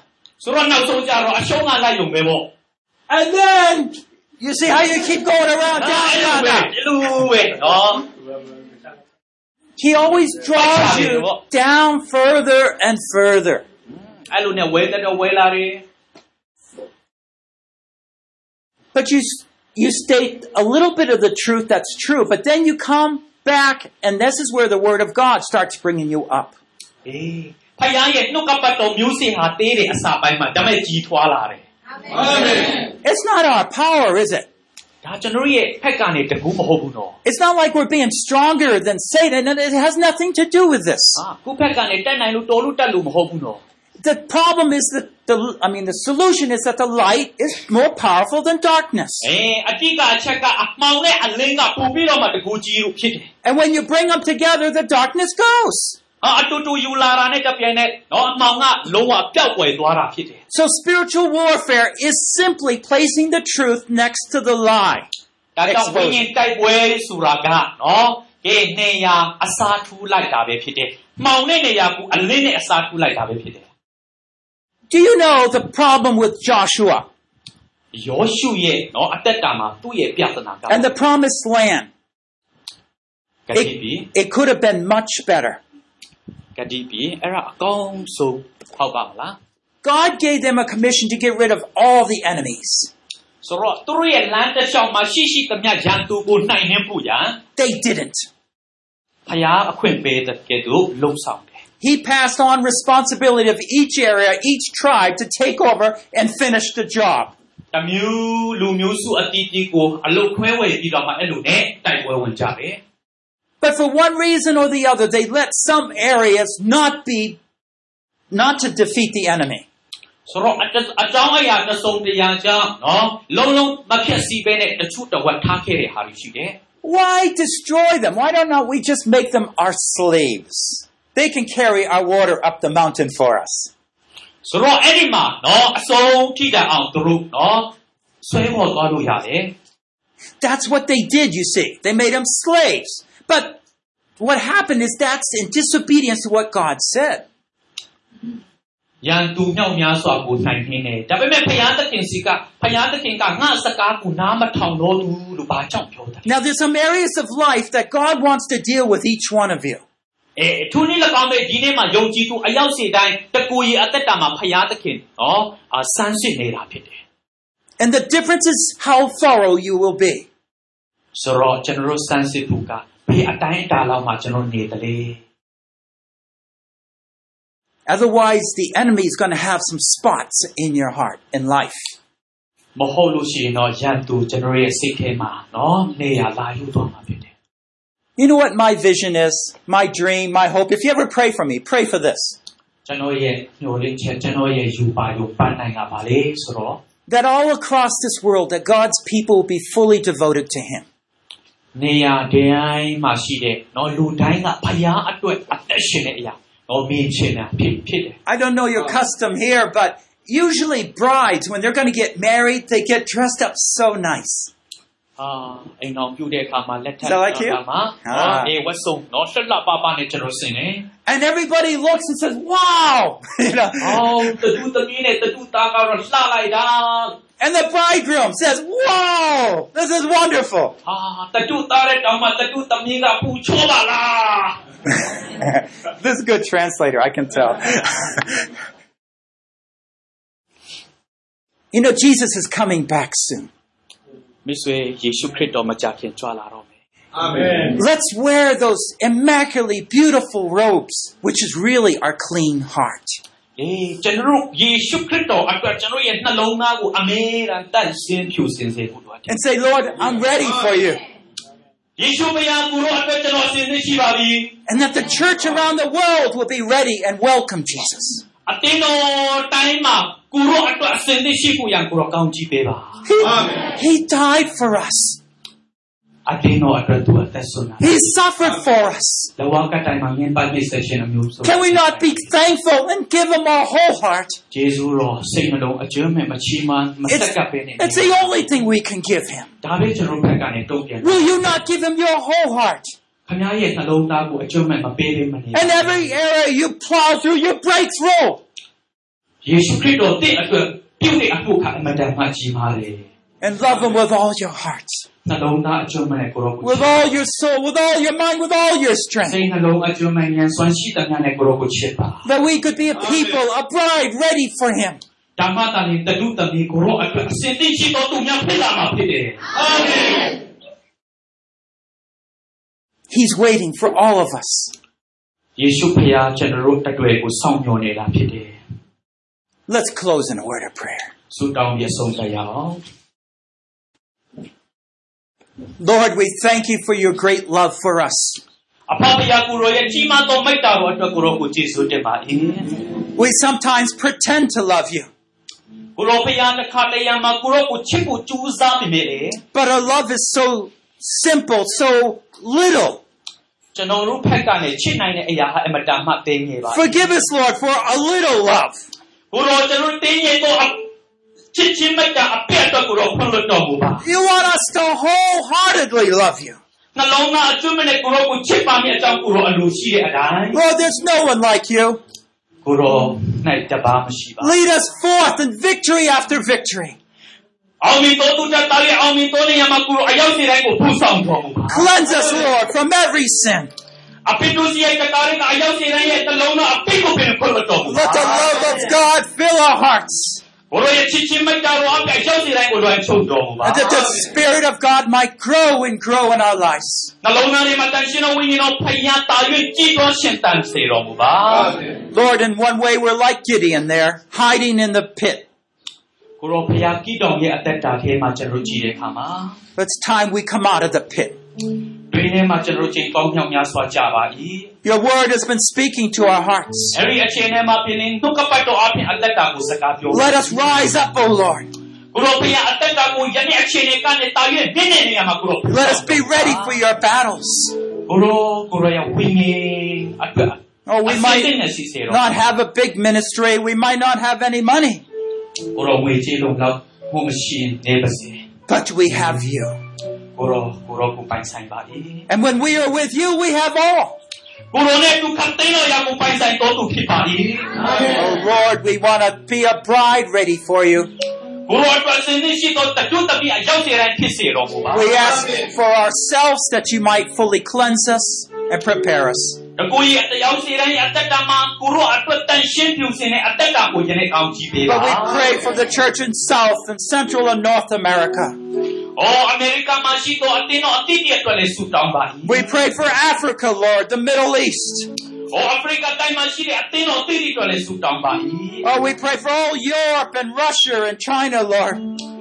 And then you see how you keep going around down. He always draws you down further and further. But you you state a little bit of the truth that's true, but then you come back, and this is where the Word of God starts bringing you up. အေးဖခင်ရဲ့နှုတ်ကပတ်တော်မျိုးစေ့ဟာသေးတယ်အစာပိုင်းမှာဒါမဲ့ကြီးထွားလာတယ် It's not our power, is it? ဒါကျွန်တော်ရဲ့ဖက်ကနေတကူမဟုတ်ဘူးနော် It's not like we're being stronger than Satan, and it has nothing to do with this. ဟာခုဖက်ကနေတက်နိုင်လို့တော်လို့တက်လို့မဟုတ်ဘူးနော် The problem is that the I mean the solution is that the light is more powerful than darkness. အေးအတိကအချက်ကအမှောင်နဲ့အလင်းကပို့ပြီးတော့မှတကူကြီးလို့ဖြစ်တယ် And when you bring them together, the darkness goes. ဟာအတူတူယူလာတာနဲ့တပြိုင်နက်နော်အမှောင်ကလုံးဝပျောက်ကွယ်သွားတာဖြစ်တယ် So spiritual warfare is simply placing the truth next to the lie. ဒါကြောင့်ဝိညာဉ်တိုက်ပွဲဆိုတာကနော်ဒီနေရာအစားထူးလိုက်တာပဲဖြစ်တယ်မှောင်တဲ့နေရာကအလင်းနဲ့အစားထူးလိုက်တာပဲဖြစ်တယ် Do you know the problem with Joshua ယောရှုရဲ့နော်အသက်တာမှာသူ့ရဲ့ပြဿနာက and the promised land? ဂတိပြီ It, it could have been much better. ဂတိပြီအဲ့ဒါအကောင်းဆုံးဟုတ်ပါမလား God gave them a commission to get rid of all the enemies. ဆိုတော့သူတို့ရဲ့လမ်းတစ်လျှောက်မှာရှိရှိသမျှရန်သူကိုနှိမ်နှင်းဖို့ရန် They didn't. ဖျားအခွင့်ပေးတဲ့ကဲ့သို့လှုံ့ဆော်တယ် He passed on responsibility of each area, each tribe to take over and finish the job. တမျိုးလူမျိုးစုအတီးတီးကိုအလုတ်ခွဲဝေပြီးတော့မှအဲ့လိုနဲ့တိုက်ပွဲဝင်ကြတယ် But for one reason or the other, they let some areas not be, not to defeat the enemy. ဆိုတော့အတအကြောင်းအရာတစ်စုံတစ်ရာကြောင့်နော်လုံးလုံးမဖြစ်စီပဲနဲ့တချို့တစ်ဝက်ထားခဲ့တဲ့ဟာတွေရှိတယ် Why destroy them? Why don't not we just make them our slaves? They can carry our water up the mountain for us. ဆိုတော့အဲ့ဒီမှာနော်အစုံထိတဲ့အောင်သူတို့နော်ဆွဲပေါ်သွားလို့ရတယ် That's what they did, you see. They made them slaves. But what happened is that's in disobedience to what God said. ရန်သူမြောက်များစွာကိုနိုင်နေတယ်ဒါပေမဲ့ဘုရားသခင်စီကဘုရားသခင်ကငါစကားကိုနားမထောင်တော့ဘူးလို့ဘာကြောင့်ပြောတယ် Now, there's some areas of life that God wants to deal with each one of you. အဲသူနည်း၎င်းပဲဒီနေ့မှာယုံကြည်သူအယောက်စီတိုင်းတကူရီအသက်တာမှာဘုရားသခင်နော်အာစမ်းစစ်နေတာဖြစ်တယ် And the difference is how thorough you will be. ဆိုတော့ကျွန်တော်တို့စမ်းစစ်ဖို့ကဘယ်အတိုင်းအတာလောက်မှကျွန်တော်နေတယ်လေ Otherwise, the enemy is going to have some spots in your heart in life. မဟုတ်လို့ရှိရင်တော့ရန်သူကျွန်တော်ရဲ့စိတ်ထဲမှာနော်နေရလာယူသွားမှာဖြစ်တယ် You know what my vision is, my dream, my hope. If you ever pray for me, pray for this ကျွန်တော်ရဲ့ညှို့လင်းချက်ကျွန်တော်ရဲ့ယူပါယူပန်းနိုင်တာပါလေဆိုတော့ that all across this world, that God's people will be fully devoted to Him. နေရာတိုင်းမှာရှိတဲ့နော်လူတိုင်းကဘုရားအတွက်အသက်ရှင်တဲ့အရာနော်မင်းရှင်တာဖြစ်ဖြစ်တယ် I don't know your custom here, but usually brides, when they're going to get married, they get dressed up so nice. အာအိမ်အောင်ပြုတဲ့အခါမှာလက်ထပ် Is that like you? အခါမှာ Ah. နော်အေဝတ်စုံနော်ဆက်လက်ပါပါနဲ့ကျွန်တော်ဆင်တယ် And everybody looks and says, wow! *laughs* you know? *laughs* အော်တတူသမီးနဲ့တတူသားကတော့လှလိုက်တာ And the bridegroom says, wow! This is wonderful. *laughs* ဟာတတူသားတဲ့တောင်မှတတူသမီးကပူချိုးပါလား this is a good translator, I can tell. you know, Jesus is coming back soon. မိတ်ဆွေယေရှုခရစ်တော်မကြခင်ကြွလာတော့မယ် Let's wear those immaculately beautiful robes, which is really our clean heart. အေးကျွန်တော်တို့ယေရှုခရစ်တော်အတွက်ကျွန်တော်ရဲ့နှလုံးသားကိုအမေရန်တန့်ရှင်းဖြူစင်စေဖို့လိုတယ် And say, Lord, I'm ready for you. ယေရှုမယားကိုရောအတွက်ကျွန်တော်အစဉ်သင့်ရှိပါပြီ And that the church around the world will be ready and welcome Jesus. အတင်းတော်တိုင်းမှာကိုရောအတွက်အစဉ်သင့်ရှိဖို့ရန်ကိုရောကောင်းကြီးပေးပါ He, he died for us. အတင်းတော်အတွက်သူအသက်ဆုံးတာ He suffered for us. လဝကတိုင်းမှာမြင်ပါမိဆက်ရှင်အမျိုးဆို Can we not be thankful and give him our whole heart? ယေရှုတော်စိတ်နှလုံးအကျွမ်းမဲ့မချီးမန်းမဆ It's, က်ကပ်ပေးနေ it's the only thing we can give him. ဒါပဲကျွန်တော်ဘက်ကနေတုံ့ပြန် Will you not give him your whole heart? ခင်ဗျားရဲ့နှလုံးသားကိုအကျွမ်းမဲ့မပေးပေးမနေ And every area you plow through, you break through. ယေရှုခရစ်တော်တင့်အတွက်ပြုတဲ့အမှုခါအမတန်မှကြီးမားတယ် And love him with all your heart, နှလုံးသားအကျွမ်းမဲ့ကိုရောကို with all your soul, with all your mind, with all your စိ strength. တ်နှလုံးအကျွမ်းမဲ့ဉာဏ်စွမ်းရှိတဲ့နဲ့ကိုရောကိုချစ်ပါ That we could be a people, a bride ready for him. ဓ He's waiting for all of us. ယေရှုဖခင်ကျွန်တော်တို့တတွေ့ကိုစောင့်မျှော်နေတာဖြစ်တယ် Let's close in a word of prayer. ဆုတောင်းပြဆုံးတရားအောင် Lord, we thank you for your great love for us. အဖဖခင်ကိုရောရဲ့ကြီးမားသောမိတ္တာတော်အတွက်ကိုရောကိုကျေးဇူးတင်ပါ၏ We sometimes pretend to love you, ကိုရောဖခင်တစ်ခါတည်းရမှာကိုရောကိုချစ်ကိုကြိုးစားမိမိလေ but our love is so simple, so little. ကျွန်တော်တို့ဖက်ကနေချစ်နိုင်တဲ့အရာဟာအမတန်မှတင်းငယ်ပါ Forgive us, Lord, for a little love. ကိုရောကျွန်တော်တင်းငယ်သောချစ်ချင်းမိတ္တာအပြည့်အတွက်ကိုရောဖွင့်လို့တော်မူပါ You want us to wholeheartedly love you. နှလုံးသားအကျွမ်းမဲ့ကိုရောကိုချစ်ပါမယ့်အကြောင်းကိုရောအလိုရှိတဲ့အတိုင်း Lord, there's no one like you. ကိုရော၌တပါမရှိပါ Lead us forth in victory after victory. Cleanse us, Lord, from every sin. Let the love of God fill our hearts. And that the Spirit of God might grow and grow in our lives. Lord, in one way we're like Gideon there, hiding in the pit. ကိုရောဖျားကြည်တော်ရဲ့အသက်တာထဲမှာကျွန်တော်ကြည်တဲ့အခါမှာ But it's time we come out of the pit. တွင်ထဲမှာကျွန်တော်ချိန်ကောင်းမြောက်များစွာကြပါ၏ Your word has been speaking to our hearts. အဲဒီအချိန်ထဲမှာပြင်းရင်ဒုက္ခပတ်တော်အပြင်အသက်တာကိုစကားပြော Let us rise up, O Lord. ကိုရောဖျားအသက်တာကိုယနေ့အချိန်တွေကနေတာ၍မြင့်တဲ့နေရာမှာကိုရော Let us be ready for your battles. ကိုရောကိုရောရဲ့ဝိညာဉ်အတွက် Oh, we အစိတ် might နဲ့စီစေတော့ not have a big ministry. We might not have any money, But we have you. And when we are with you, we have all. Oh Lord, we want to be a bride ready for you. We ask for ourselves that you might fully cleanse us and prepare us. တကူရဲ့အရောက်စေတိုင်းအသက်တာမှာကိုရောအတွက်တန်ရှင်းပြူစင်တဲ့အသက်တာကိုယနေ့ကောင်းကြည့်ပေးပါ But we pray for the church in South and Central and North America. ။အော်အမေရိကန်မှာရှိသောအတင်းတော်အတိတ်အတွက်လည်းဆုတောင်းပါ၏ We pray for Africa, Lord, the Middle East. ။အော်အာဖရိကတိုင်းမှာရှိတဲ့အတင်းတော်အတိတ်အတွက်လည်းဆုတောင်းပါ၏ Oh, we pray for all Europe and Russia and China, Lord. ။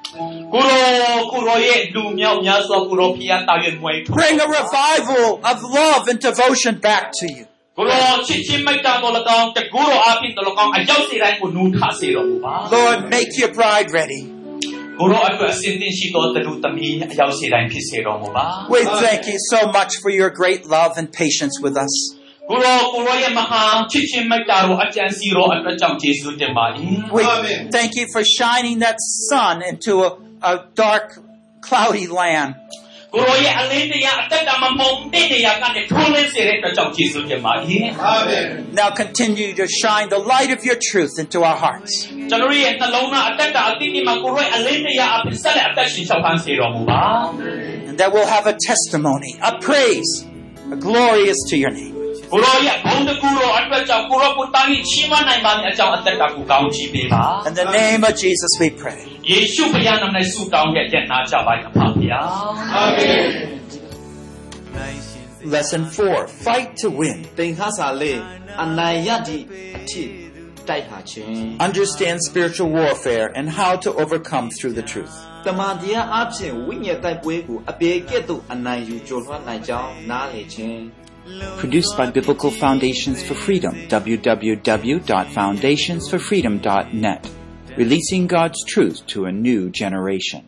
ကိုရောကိုရောရဲ့လူမြောက်များစွာကိုရောဖျားတာရဲ့မွေးထုတ် Bring a revival of love and devotion back to you. ကိုရောချစ်ချင်းမိတ်တာတော်၎င်းတကူတော်အပြင်တော်၎င်းအရောက်စေတိုင်းကိုနူးထစေတော်မူပါ Lord, make your bride ready. ကိုရောအတွက်အစဉ်သင်ရှိသောတလူသမီးအရောက်စေတိုင်းဖြစ်စေတော်မူပါ We thank you so much for your great love and patience with us. ကိုရောကိုရောရဲ့မဟာချစ်ချင်းမိတ်တာတော်အကြံစီတော်အတွက်ကြောင့်ယေရှုတင်ပါ၏ We thank you for shining that sun into a, a dark, cloudy land. ကိုရောရဲ့အလင်းတရားအသက်တာမမုံတဲ့တရားကနေထွန်းလင်းစေတဲ့အတွက်ကြောင့်ယေရှုတင်ပါ၏ Now continue to shine the light of your truth into our hearts. ကျွန်တော်ရဲ့နှလုံးသားအသက်တာအတိအကျမှာကိုရောရဲ့အလင်းတရားအပြင်ဆက်လက်အသက်ရှင်ချောက်ဖန်စေတော်မူပါ And that we'll have a testimony, a praise, a glorious to your name. ကိုရောရဲ့ဘုံတကူတော်အတွက်ကြောင့်ကိုရောကိုတားပြီးချီးမွမ်းနိုင်ပါမည်အကြောင်းအသက်တာကိုကောင်းချီးပေးပါ In the name of Jesus we pray. ယေရှုဖခင်နာမနဲ့ဆုတောင်းတဲ့ရက်နာကြပါရဲ့အဖဖခင်အာမင် Lesson 4 Fight to win. သင်္ခါစာလေးအနိုင်ရသည့်အထိတိုက်ဟာခြင်း Understand spiritual warfare and how to overcome through the truth. တမန်တရားအဖြစ်ဝိညာဉ်တိုက်ပွဲကိုအပေကဲ့သို့အနိုင်ယူကျော်လွှတ်နိုင်ကြောင်းနားလည်ခြင်း Produced by Biblical Foundations for Freedom, www.foundationsforfreedom.net, releasing God's truth to a new generation.